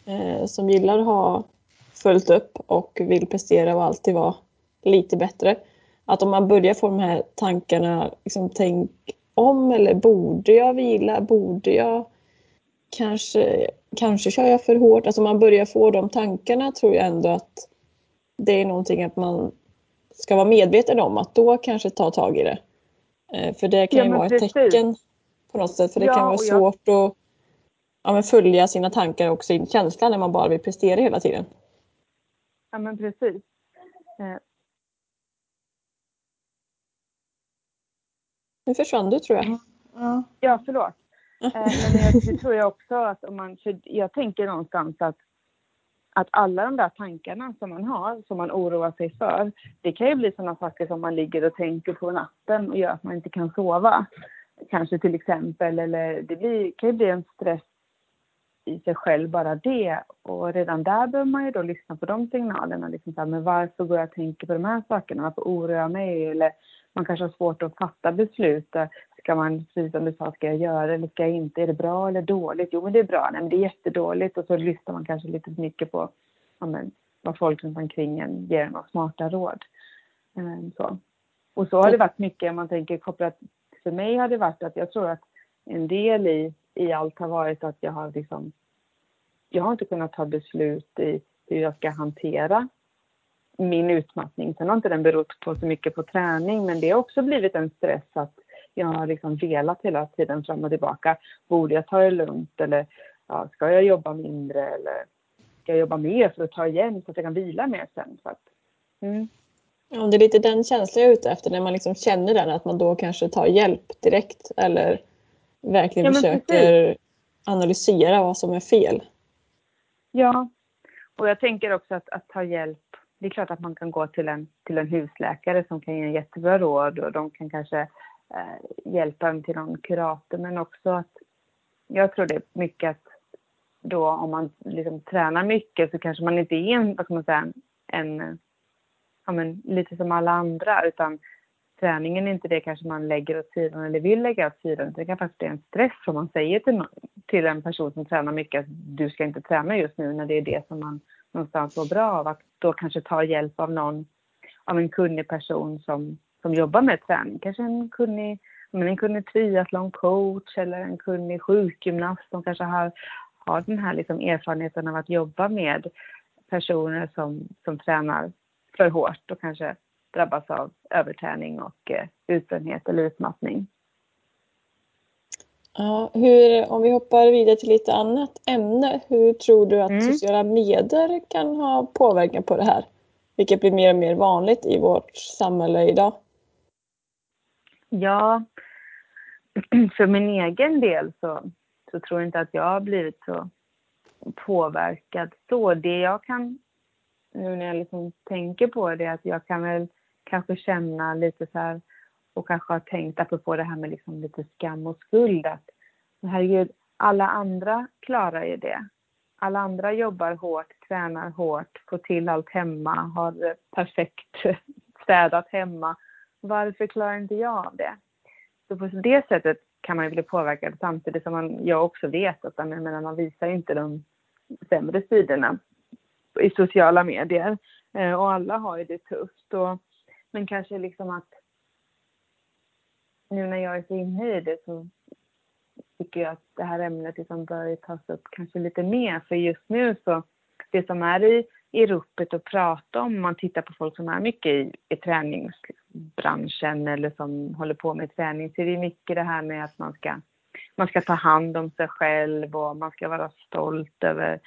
eh, som gillar att ha följt upp och vill prestera och alltid vara lite bättre. Att om man börjar få de här tankarna, liksom, tänk om eller borde jag vila? Borde jag kanske, kanske kör jag för hårt? Alltså om man börjar få de tankarna tror jag ändå att det är någonting att man ska vara medveten om att då kanske ta tag i det. Eh, för det kan ja, ju vara ett tecken på något sätt. För det ja, kan vara svårt jag... att ja, följa sina tankar och sin känsla när man bara vill prestera hela tiden. Ja men precis. Eh. Nu försvann du tror jag. Ja, ja förlåt. Eh, men jag, det tror jag också att om man, för jag tänker någonstans att att alla de där tankarna som man har, som man oroar sig för, det kan ju bli sådana saker som man ligger och tänker på natten och gör att man inte kan sova. Kanske till exempel, eller det blir, kan ju bli en stress i sig själv bara det. Och redan där behöver man ju då lyssna på de signalerna. Liksom så här, men varför går jag och tänker på de här sakerna? Varför oroar jag mig? Eller man kanske har svårt att fatta beslut. Ska man, precis som du sa, ska jag göra eller ska jag inte? Är det bra eller dåligt? Jo, men det är bra. Nej, men det är jättedåligt. Och så lyssnar man kanske lite för mycket på ja, men, vad folk runt omkring en ger en smarta råd. Ehm, så. Och så har det varit mycket, om man tänker kopplat, för mig har det varit att jag tror att en del i, i allt har varit att jag har liksom, jag har inte kunnat ta beslut i hur jag ska hantera min utmattning. Sen har inte den berott på så mycket på träning, men det har också blivit en stress att jag har liksom velat hela tiden fram och tillbaka. Borde jag ta det lugnt eller ja, ska jag jobba mindre eller ska jag jobba mer för att ta igen så att jag kan vila mer sen? Så att, mm. Ja, det är lite den känslan jag är ute efter, när man liksom känner den, att man då kanske tar hjälp direkt eller verkligen ja, försöker precis. analysera vad som är fel. Ja, och jag tänker också att, att ta hjälp det är klart att man kan gå till en, till en husläkare som kan ge en jättebra råd och de kan kanske eh, hjälpa till någon kurator men också att jag tror det är mycket att då om man liksom tränar mycket så kanske man inte är en, vad ska man säga, en, ja men lite som alla andra utan träningen är inte det kanske man lägger åt sidan eller vill lägga åt sidan. Det kan faktiskt bli en stress om man säger till, till en person som tränar mycket att du ska inte träna just nu när det är det som man någonstans mår bra av att då kanske ta hjälp av någon, av en kunnig person som, som jobbar med träning. Kanske en kunnig, men en kunnig triathloncoach eller en kunnig sjukgymnast som kanske har, har den här liksom erfarenheten av att jobba med personer som, som tränar för hårt och kanske drabbas av överträning och eh, utbrändhet eller utmattning. Ja, hur, om vi hoppar vidare till lite annat ämne. Hur tror du att mm. sociala medier kan ha påverkan på det här? Vilket blir mer och mer vanligt i vårt samhälle idag. Ja, [CLEARS THROAT] för min egen del så, så tror jag inte att jag har blivit så påverkad så. Det jag kan, nu när jag liksom tänker på det, att jag kan väl kanske känna lite så här och kanske har tänkt apropå det här med liksom lite skam och skuld att herregud, alla andra klarar ju det. Alla andra jobbar hårt, tränar hårt, får till allt hemma, har perfekt [LAUGHS] städat hemma. Varför klarar inte jag av det? Så på det sättet kan man ju bli påverkad samtidigt som man, jag också vet att jag menar, man visar inte de sämre sidorna i sociala medier. Eh, och alla har ju det tufft. Och, men kanske liksom att nu när jag är så inne i det så tycker jag att det här ämnet liksom bör tas upp kanske lite mer. För just nu så, det som är i, i ruppet att prata om, man tittar på folk som är mycket i, i träningsbranschen eller som håller på med träning, så är det mycket det här med att man ska, man ska ta hand om sig själv och man ska vara stolt över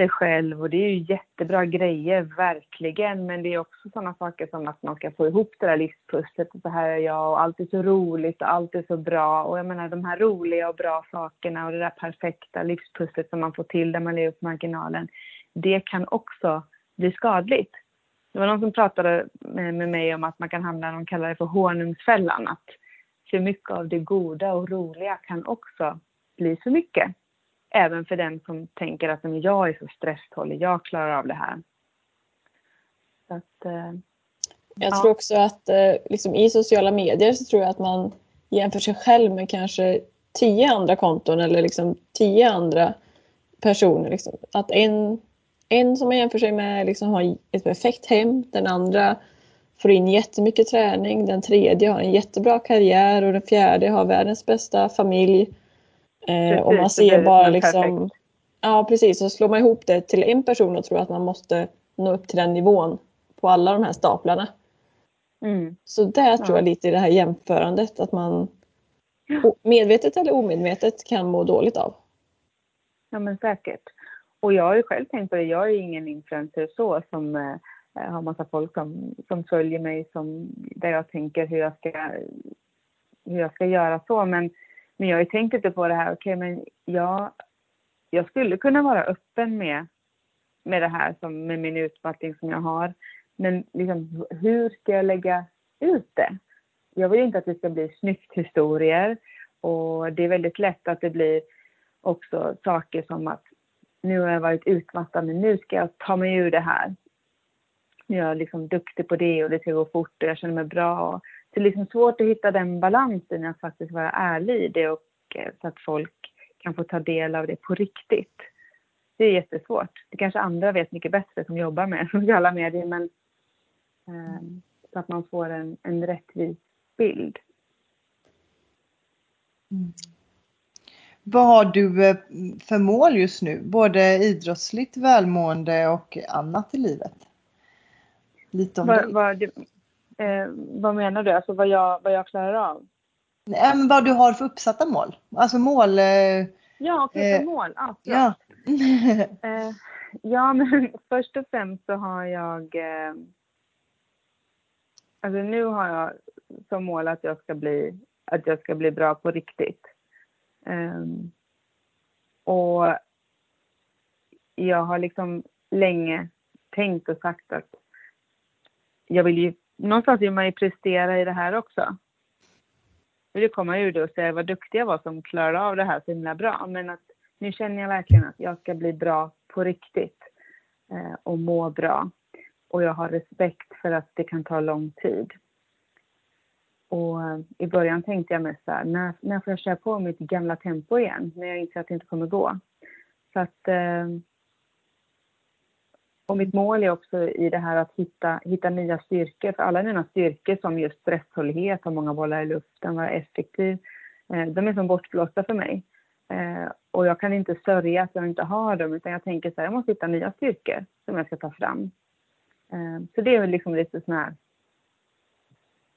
sig själv och det är ju jättebra grejer, verkligen. Men det är också sådana saker som att man ska få ihop det där livspusslet och så här är jag och allt är så roligt och allt är så bra. Och jag menar de här roliga och bra sakerna och det där perfekta livspusslet som man får till där man lever på marginalen. Det kan också bli skadligt. Det var någon som pratade med mig om att man kan hamna, de kallar det för honungsfällan, att för mycket av det goda och roliga kan också bli för mycket även för den som tänker att men jag är så stresstålig, jag klarar av det här. Att, eh, jag ja. tror också att eh, liksom, i sociala medier så tror jag att man jämför sig själv med kanske tio andra konton eller liksom tio andra personer. Liksom. Att en, en som man jämför sig med liksom har ett perfekt hem, den andra får in jättemycket träning, den tredje har en jättebra karriär och den fjärde har världens bästa familj. Eh, och man ser bara liksom... Ja precis, så slår man ihop det till en person och tror att man måste nå upp till den nivån på alla de här staplarna. Mm. Så där tror jag lite i det här jämförandet att man medvetet eller omedvetet kan må dåligt av. Ja men säkert. Och jag har ju själv tänkt på det, jag är ingen influencer så som eh, har massa folk som, som följer mig som, där jag tänker hur jag ska, hur jag ska göra så. Men, men jag har ju tänkt lite på det här, okej okay, men jag, jag skulle kunna vara öppen med, med det här som, med min utmattning som jag har. Men liksom, hur ska jag lägga ut det? Jag vill inte att det ska bli snyggt historier och det är väldigt lätt att det blir också saker som att nu har jag varit utmattad men nu ska jag ta mig ur det här. Nu är jag liksom duktig på det och det ska gå fort och jag känner mig bra. Och det är liksom svårt att hitta den balansen att faktiskt vara ärlig i det och eh, så att folk kan få ta del av det på riktigt. Det är jättesvårt. Det kanske andra vet mycket bättre som jobbar med [LAUGHS] sociala medier men um, så att man får en, en rättvis bild. Mm. Vad har du eh, för mål just nu? Både idrottsligt välmående och annat i livet? Lite om vad, det. Vad, eh, vad menar du? Alltså vad jag, vad jag klarar av? Nej, men vad du har för uppsatta mål. Alltså mål. Eh, ja, okej, eh, mål. Ah, ja. [LAUGHS] [LAUGHS] eh, ja, men [LAUGHS] först och främst så har jag eh, Alltså nu har jag som mål att jag ska bli, att jag ska bli bra på riktigt. Um, och jag har liksom länge tänkt och sagt att jag vill ju, någonstans vill man ju prestera i det här också. Jag vill komma ur det och säga vad duktig jag var som klarade av det här så himla bra. Men att nu känner jag verkligen att jag ska bli bra på riktigt eh, och må bra och jag har respekt för att det kan ta lång tid. Och i början tänkte jag mest så här, när, när får jag köra på mitt gamla tempo igen? När jag inser att det inte kommer gå. Så att, eh, och mitt mål är också i det här att hitta, hitta nya styrkor. För alla mina styrkor som just stresshållighet, ha många bollar i luften, vara effektiv, eh, de är som bortblåsta för mig. Eh, och jag kan inte sörja att jag inte har dem, utan jag tänker så här, jag måste hitta nya styrkor som jag ska ta fram. Så det är väl liksom lite sån här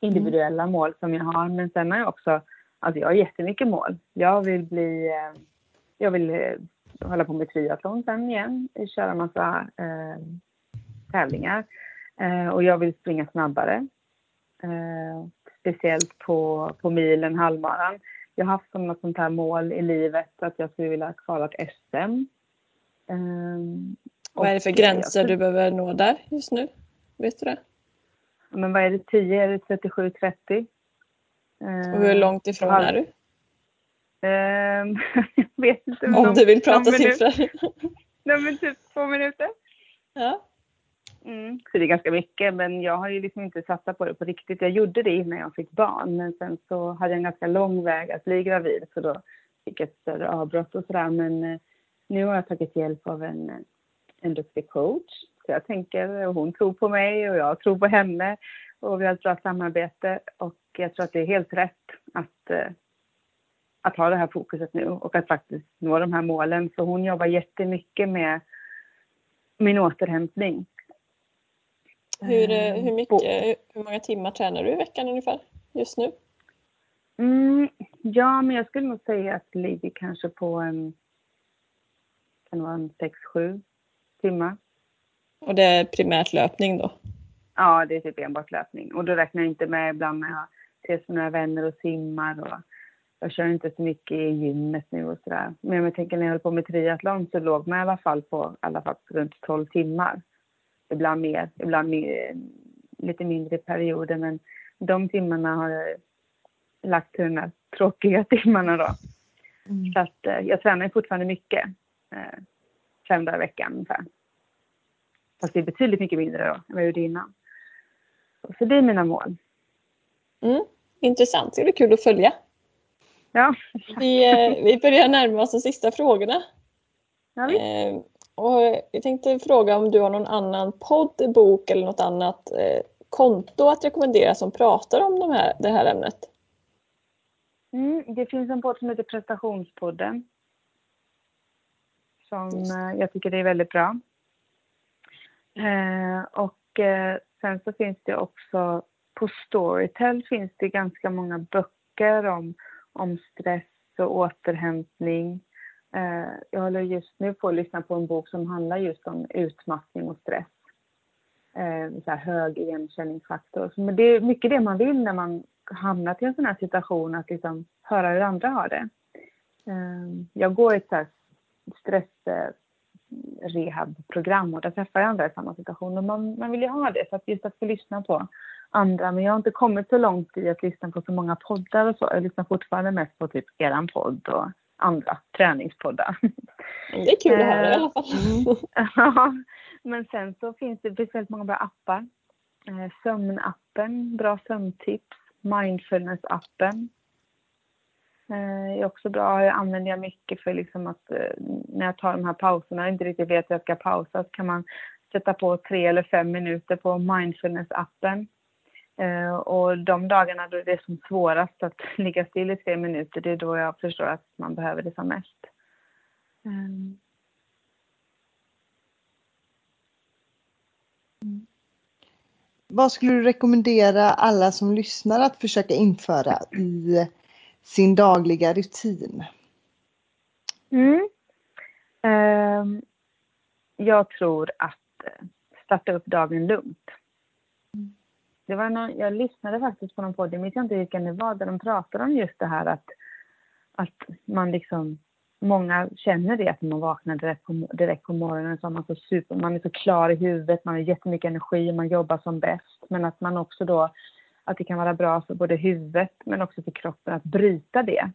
individuella mm. mål som jag har. Men sen har jag också, alltså jag har jättemycket mål. Jag vill bli, eh, jag vill eh, hålla på med triathlon sen igen, köra massa eh, tävlingar. Eh, och jag vill springa snabbare. Eh, speciellt på, på milen, halvmaran. Jag har haft som sånt här mål i livet att jag skulle vilja kvala ett SM. Vad är det för gränser du behöver nå där just nu? Vet du det? Men vad är det, 10? Är det 37, 30? Och hur långt ifrån All... är du? Um, [LAUGHS] jag vet inte. Om någon, du vill prata siffror. [LAUGHS] Nej men typ två minuter. Ja. Mm, så det är ganska mycket, men jag har ju liksom inte satsat på det på riktigt. Jag gjorde det innan jag fick barn, men sen så hade jag en ganska lång väg att bli gravid, så då fick jag ett större avbrott och sådär. Men eh, nu har jag tagit hjälp av en eh, en duktig coach. Så jag tänker, och hon tror på mig och jag tror på henne och vi har ett bra samarbete och jag tror att det är helt rätt att, eh, att ha det här fokuset nu och att faktiskt nå de här målen. Så hon jobbar jättemycket med min återhämtning. Hur, eh, hur, mycket, hur många timmar tränar du i veckan ungefär just nu? Mm, ja, men jag skulle nog säga att det ligger kanske på en, kan vara en 6-7 timmar. Och det är primärt löpning då? Ja, det är typ enbart löpning. Och då räknar jag inte med ibland när jag ses med några vänner och simmar. Och jag kör inte så mycket i gymmet nu och sådär. Men om jag tänker när jag höll på med triathlon så låg man i alla fall på alla fall runt 12 timmar. Ibland mer, ibland mer, lite mindre perioder. Men de timmarna har jag lagt till de här tråkiga [LAUGHS] timmarna då. Mm. Så att eh, jag tränar fortfarande mycket. Eh, fem dagar i veckan ungefär. Fast det är betydligt mycket mindre då än vad jag gjorde innan. Så det är mina mål. Mm, intressant, det blir kul att följa Ja. Vi, eh, vi börjar närma oss de sista frågorna. ja. Eh, och jag tänkte fråga om du har någon annan podd, bok eller något annat eh, konto att rekommendera som pratar om de här, det här ämnet? Mm, det finns en podd som heter Prestationspodden. Som eh, jag tycker är väldigt bra. Eh, och eh, sen så finns det också på Storytel finns det ganska många böcker om, om stress och återhämtning. Eh, jag håller just nu på att lyssna på en bok som handlar just om utmattning och stress. Eh, så här hög igenkänningsfaktor. Så, Men det är mycket det man vill när man hamnat i en sån här situation, att liksom höra hur andra har det. Eh, jag går i ett så här stress eh, rehabprogram och där träffar jag andra i samma situation och man, man vill ju ha det för att just att få lyssna på andra men jag har inte kommit så långt i att lyssna på så många poddar och så. Jag lyssnar fortfarande mest på typ eran podd och andra träningspoddar. Det är kul att höra i alla fall. Ja, men sen så finns det, det väldigt många bra appar. Eh, Sömnappen, bra sömntips. Mindfulness-appen eh, Eh, är också bra. Jag använder jag mycket för liksom att eh, när jag tar de här pauserna och inte riktigt vet hur jag ska pausa så kan man sätta på tre eller fem minuter på mindfulness-appen. Eh, och de dagarna då det är som svårast att [LAUGHS] ligga still i tre minuter, det är då jag förstår att man behöver det som mest. Mm. Vad skulle du rekommendera alla som lyssnar att försöka införa i sin dagliga rutin? Mm. Eh, jag tror att starta upp dagen lugnt. Det var någon, jag lyssnade faktiskt på någon podd, jag minns inte vilken det var, där de pratade om just det här att, att man liksom, många känner det att man vaknar direkt på, direkt på morgonen så man så super, man är så klar i huvudet, man har jättemycket energi, man jobbar som bäst. Men att man också då, att det kan vara bra för både huvudet men också för kroppen att bryta det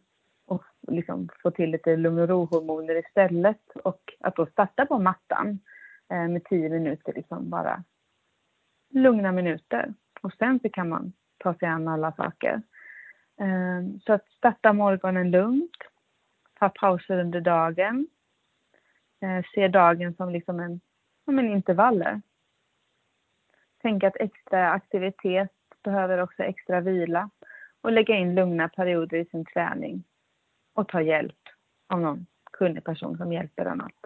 och liksom få till lite lugn och ro-hormoner istället. Och att då starta på mattan eh, med tio minuter, liksom bara lugna minuter. Och sen så kan man ta sig an alla saker. Eh, så att starta morgonen lugnt, ta pauser under dagen, eh, se dagen som liksom en, som en intervaller. Tänk att extra aktivitet behöver också extra vila och lägga in lugna perioder i sin träning och ta hjälp av någon kunnig person som hjälper en att,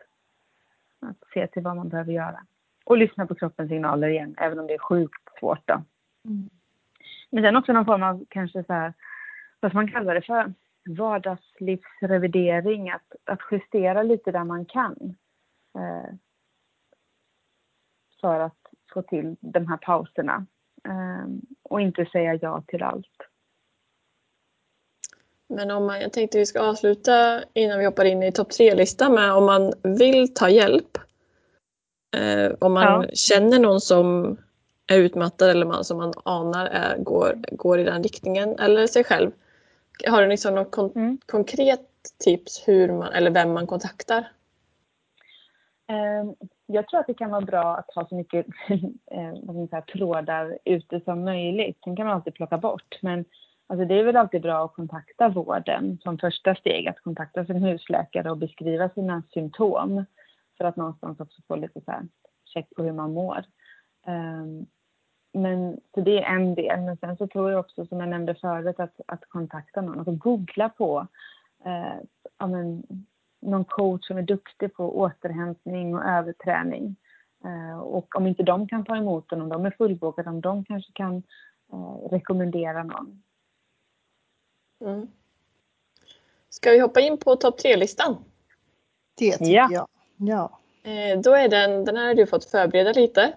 att se till vad man behöver göra. Och lyssna på kroppens signaler igen, även om det är sjukt svårt då. Mm. Men sen också någon form av kanske så här, vad man kalla det för, vardagslivsrevidering, att, att justera lite där man kan. Eh, för att få till de här pauserna. Eh, och inte säga ja till allt. Men om man, jag tänkte vi ska avsluta innan vi hoppar in i topp tre-listan med om man vill ta hjälp. Eh, om man Ja. känner någon som är utmattad eller man som man anar är, går, går i den riktningen eller sig själv. Har du liksom något kon- Mm. konkret tips hur man, eller vem man kontaktar? Eh, jag tror att det kan vara bra att ha så mycket [LAUGHS] eh, vad man trådar ute som möjligt. Sen kan man alltid plocka bort. Men alltså, det är väl alltid bra att kontakta vården som första steg. Att kontakta sin husläkare och beskriva sina symptom. För att någonstans också få lite så här, check på hur man mår. Um, Men så det är en del. Men sen så tror jag också, som jag nämnde förut, att, att kontakta någon. Alltså googla på eh, ja, men, någon coach som är duktig på återhämtning och överträning. Eh, och om inte de kan ta emot den, om de är fullbokade, om de kanske kan eh, rekommendera någon. Mm. Ska vi hoppa in på topp tre-listan? Det tycker Ja. jag. Ja. Eh, då är den, den här har du fått förbereda lite.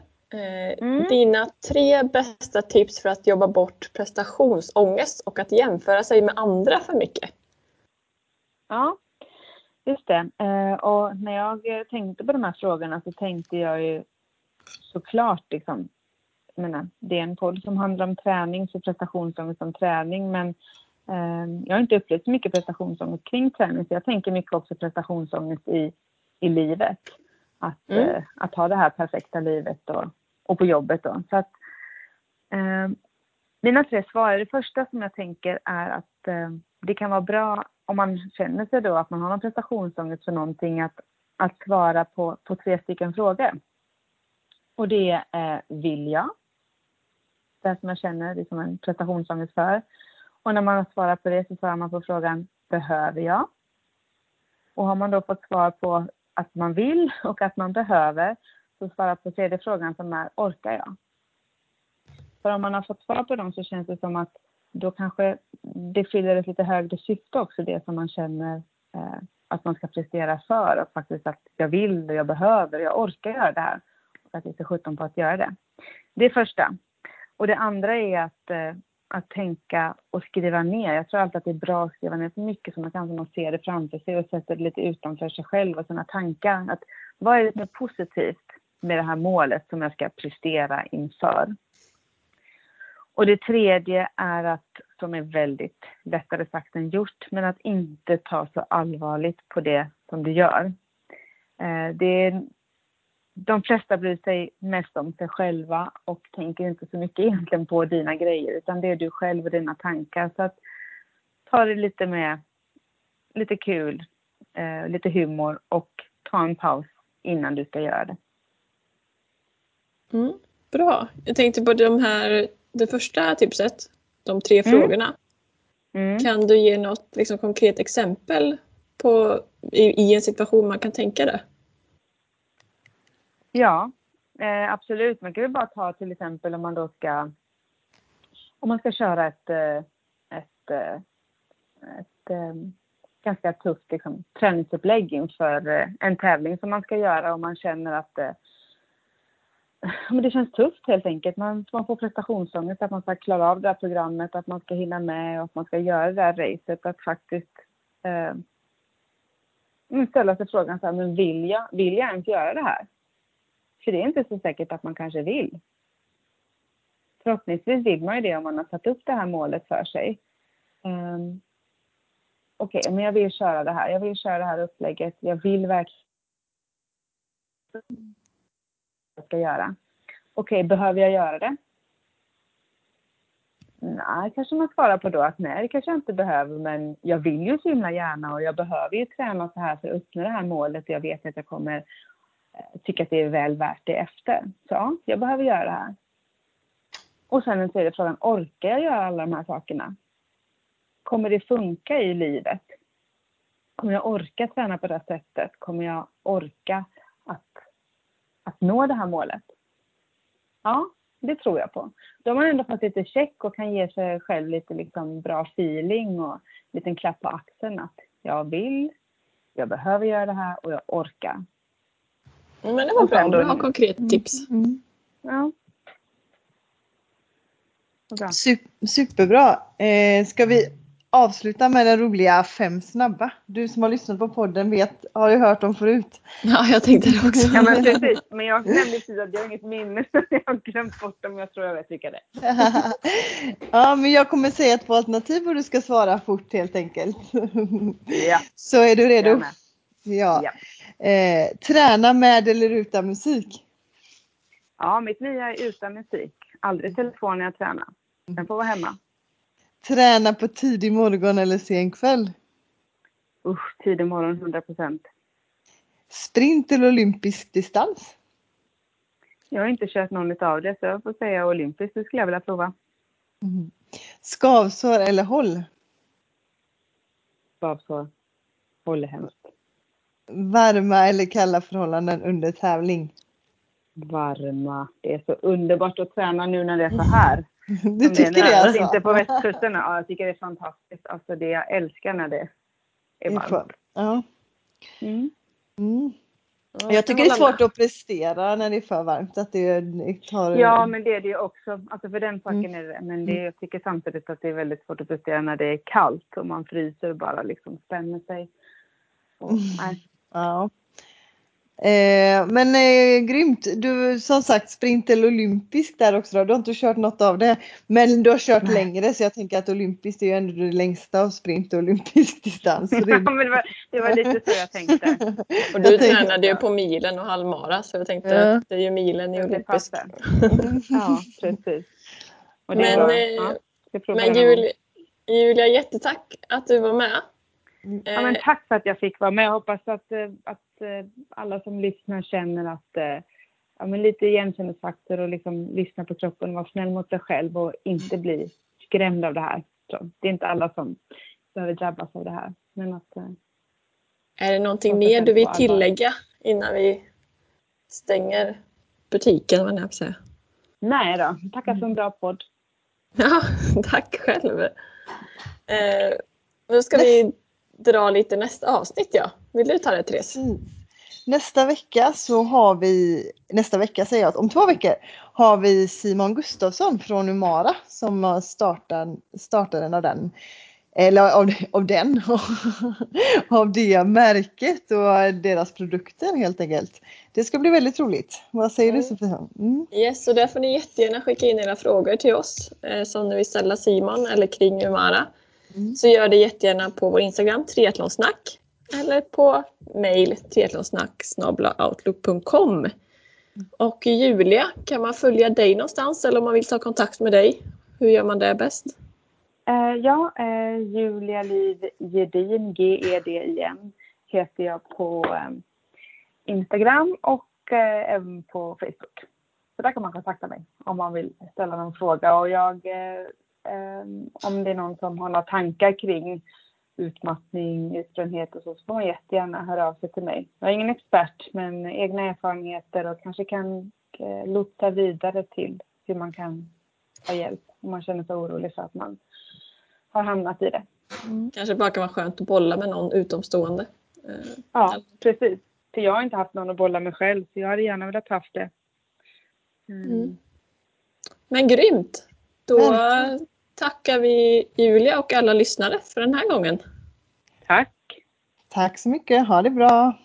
Mm. Dina tre bästa tips för att jobba bort prestationsångest och att jämföra sig med andra för mycket. Ja, just det. Eh, och när jag tänkte på de här frågorna så tänkte jag ju såklart liksom, jag menar, det är en podd som handlar om träning, så prestationsångest om träning, men eh, jag har inte upplevt så mycket prestationsångest kring träning, så jag tänker mycket också prestationsångest i, i livet. Att, Mm. eh, att ha det här perfekta livet och, och på jobbet då. Så att, eh, mina tre svar, det första som jag tänker är att eh, det kan vara bra om man känner sig då att man har någon prestationsångest för någonting att, att svara på, på tre stycken frågor. Och det är vill jag? Det som jag känner liksom en prestationsångest för. Och när man har svarat på det så svarar man på frågan behöver jag? Och har man då fått svar på att man vill och att man behöver så svarar på tredje frågan som är orkar jag? För om man har fått svar på dem så känns det som att då kanske det fyller ett lite högre syfte också, det som man känner eh, att man ska prestera för. Och faktiskt att jag vill och jag behöver, jag orkar göra det här. Och att jag är sjutton på att göra det. Det är första. Och det andra är att, eh, att tänka och skriva ner. Jag tror alltid att det är bra att skriva ner så mycket som man kan, så man ser det framför sig och sätter det lite utanför sig själv och sina tankar. Att, vad är det som är positivt med det här målet som jag ska prestera inför? Och det tredje är att, som är väldigt lättare sagt än gjort, men att inte ta så allvarligt på det som du gör. Eh, det är, de flesta bryr sig mest om sig själva och tänker inte så mycket egentligen på dina grejer, utan det är du själv och dina tankar. Så att ta det lite med lite kul, eh, lite humor och ta en paus innan du ska göra det. Mm, bra. Jag tänkte på de här det första tipset, de tre mm. frågorna. Mm. Kan du ge något liksom, konkret exempel på, i, i, en situation man kan tänka det? Ja, eh, absolut. Man kan väl bara ta till exempel om man då ska om man ska köra ett, eh, ett, eh, ett, ett eh, ganska tufft liksom, träningsupplägg inför en tävling som man ska göra och man känner att men det känns tufft helt enkelt. Man, man får prestationsångest att man ska klara av det här programmet, att man ska hinna med och att man ska göra det här racet. Att faktiskt eh, mm, ställa sig frågan så här, men vill jag, vill jag ens göra det här? För det är inte så säkert att man kanske vill. Förhoppningsvis vill man ju det om man har satt upp det här målet för sig. Um, Okej, okay, men jag vill köra det här. Jag vill köra det här upplägget. Jag vill verkligen jag ska göra. Okej, okay, behöver jag göra det? Nej, kanske man svarar på då att nej, det kanske jag inte behöver, men jag vill ju så himla gärna och jag behöver ju träna så här för att uppnå det här målet och jag vet att jag kommer eh, tycka att det är väl värt det efter. Så ja, jag behöver göra det här. Och sen den tredje frågan, orkar jag göra alla de här sakerna? Kommer det funka i livet? Kommer jag orka träna på det här sättet? Kommer jag orka att nå det här målet? Ja, det tror jag på. Då har man ändå fått lite check och kan ge sig själv lite liksom bra feeling och en liten klapp på axeln att jag vill, jag behöver göra det här och jag orkar. Men det var bra, bra konkret tips. Mm. Mm. Ja. Bra. Superbra. Eh, ska vi avsluta med den roliga fem snabba. Du som har lyssnat på podden vet, har ju hört dem förut. Ja, jag tänkte det också. ja, men precis. Men jag nämnde precis att jag har inget minne så [LAUGHS] jag har glömt bort dem. Jag tror jag vet vilka det är. [LAUGHS] ja, men jag kommer säga två alternativ och du ska svara fort helt enkelt. ja. [LAUGHS] Så är du redo? Ja. ja. Eh, träna med eller utan musik? Ja, mitt nya är utan musik. Aldrig telefon när jag tränar. Den får vara hemma. Träna på tidig morgon eller sen kväll? Usch, tidig morgon 100 procent. Sprint eller olympisk distans? Jag har inte kört någon av det så jag får säga olympisk, det skulle jag vilja prova. Mm. Skavsår eller håll? Skavsår. Håll är hemskt. Varma eller kalla förhållanden under tävling? Varma. Det är så underbart att träna nu när det är så här. [LAUGHS] Du tycker det, det alltså? Inte på västkusten. Ja, jag tycker det är fantastiskt. Alltså det jag älskar när det är varmt. Ja. Mm. Mm. jag tycker det är svårt att prestera när det är för varmt. Att det tar... Ja, men det är det ju också. Alltså för den saken mm. är det Men det, mm. jag tycker samtidigt att det är väldigt svårt att prestera när det är kallt och man fryser och bara liksom spänner sig. Och, nej. Ja. Eh, men eh, grymt. Du som sagt sprint eller olympisk där också. Då. Du har inte kört något av det. Men du har kört Nej. längre så jag tänker att olympiskt är ju ändå det längsta av sprint och olympisk distans. Det... [LAUGHS] ja, men det, var, det var lite så jag tänkte. [LAUGHS] och du tränade ju på milen och halvmara så jag tänkte ja. att det är ju milen i olympisk. [LAUGHS] ja, precis. Men, bra. eh, Ja, Men. Julia, Julia, jättetack att du var med. Ja, men tack för att jag fick vara med. Jag hoppas att, eh, att eh, alla som lyssnar känner att eh, ja, men lite igenkänningsfaktor och liksom lyssna på kroppen och vara snäll mot sig själv och inte bli skrämd av det här. Så, det är inte alla som behöver drabbas av det här. Men att, eh, Är det någonting mer du vill tillägga innan vi stänger butiken? vad jag säga? nej då, tackar för en bra podd. Ja, [LAUGHS] tack själv. Eh, nu ska vi dra lite nästa avsnitt. Ja. Vill du ta det Therese? Precis. Nästa vecka så har vi, nästa vecka säger jag att om två veckor har vi Simon Gustafsson från Umara som var startaren, startaren av den. Eller av, av den, [LAUGHS] av det märket och deras produkter helt enkelt. Det ska bli väldigt roligt. Vad säger Mm. du Sofia? Mm. Yes, och där får ni jättegärna skicka in era frågor till oss eh, som ni vill ställa Simon eller kring Umara. Mm. Så gör det jättegärna på vår Instagram, triathlonsnack. Eller på mail, triathlonsnack.outlook.com. Och Julia, kan man följa dig någonstans eller om man vill ta kontakt med dig? Hur gör man det bäst? Eh, ja, eh, Julia Liv Gedin, G-E-D-I-N, heter jag på eh, Instagram och eh, även på Facebook. Så där kan man kontakta mig om man vill ställa någon fråga. Och jag, eh, om det är någon som har några tankar kring utmattning, utbrändhet och så, så får man jättegärna höra av sig till mig. Jag är ingen expert, men egna erfarenheter och kanske kan eh, lotsa vidare till hur man kan ha hjälp om man känner sig orolig för att man har hamnat i det. Kanske bara kan vara skönt att bolla med någon utomstående. Eh, Ja, precis. För jag har inte haft någon att bolla med själv, så jag hade gärna velat haft det. Mm. Mm. Men grymt! Då Verkligen. Tackar vi Julia och alla lyssnare för den här gången. Tack! Tack så mycket, ha det bra!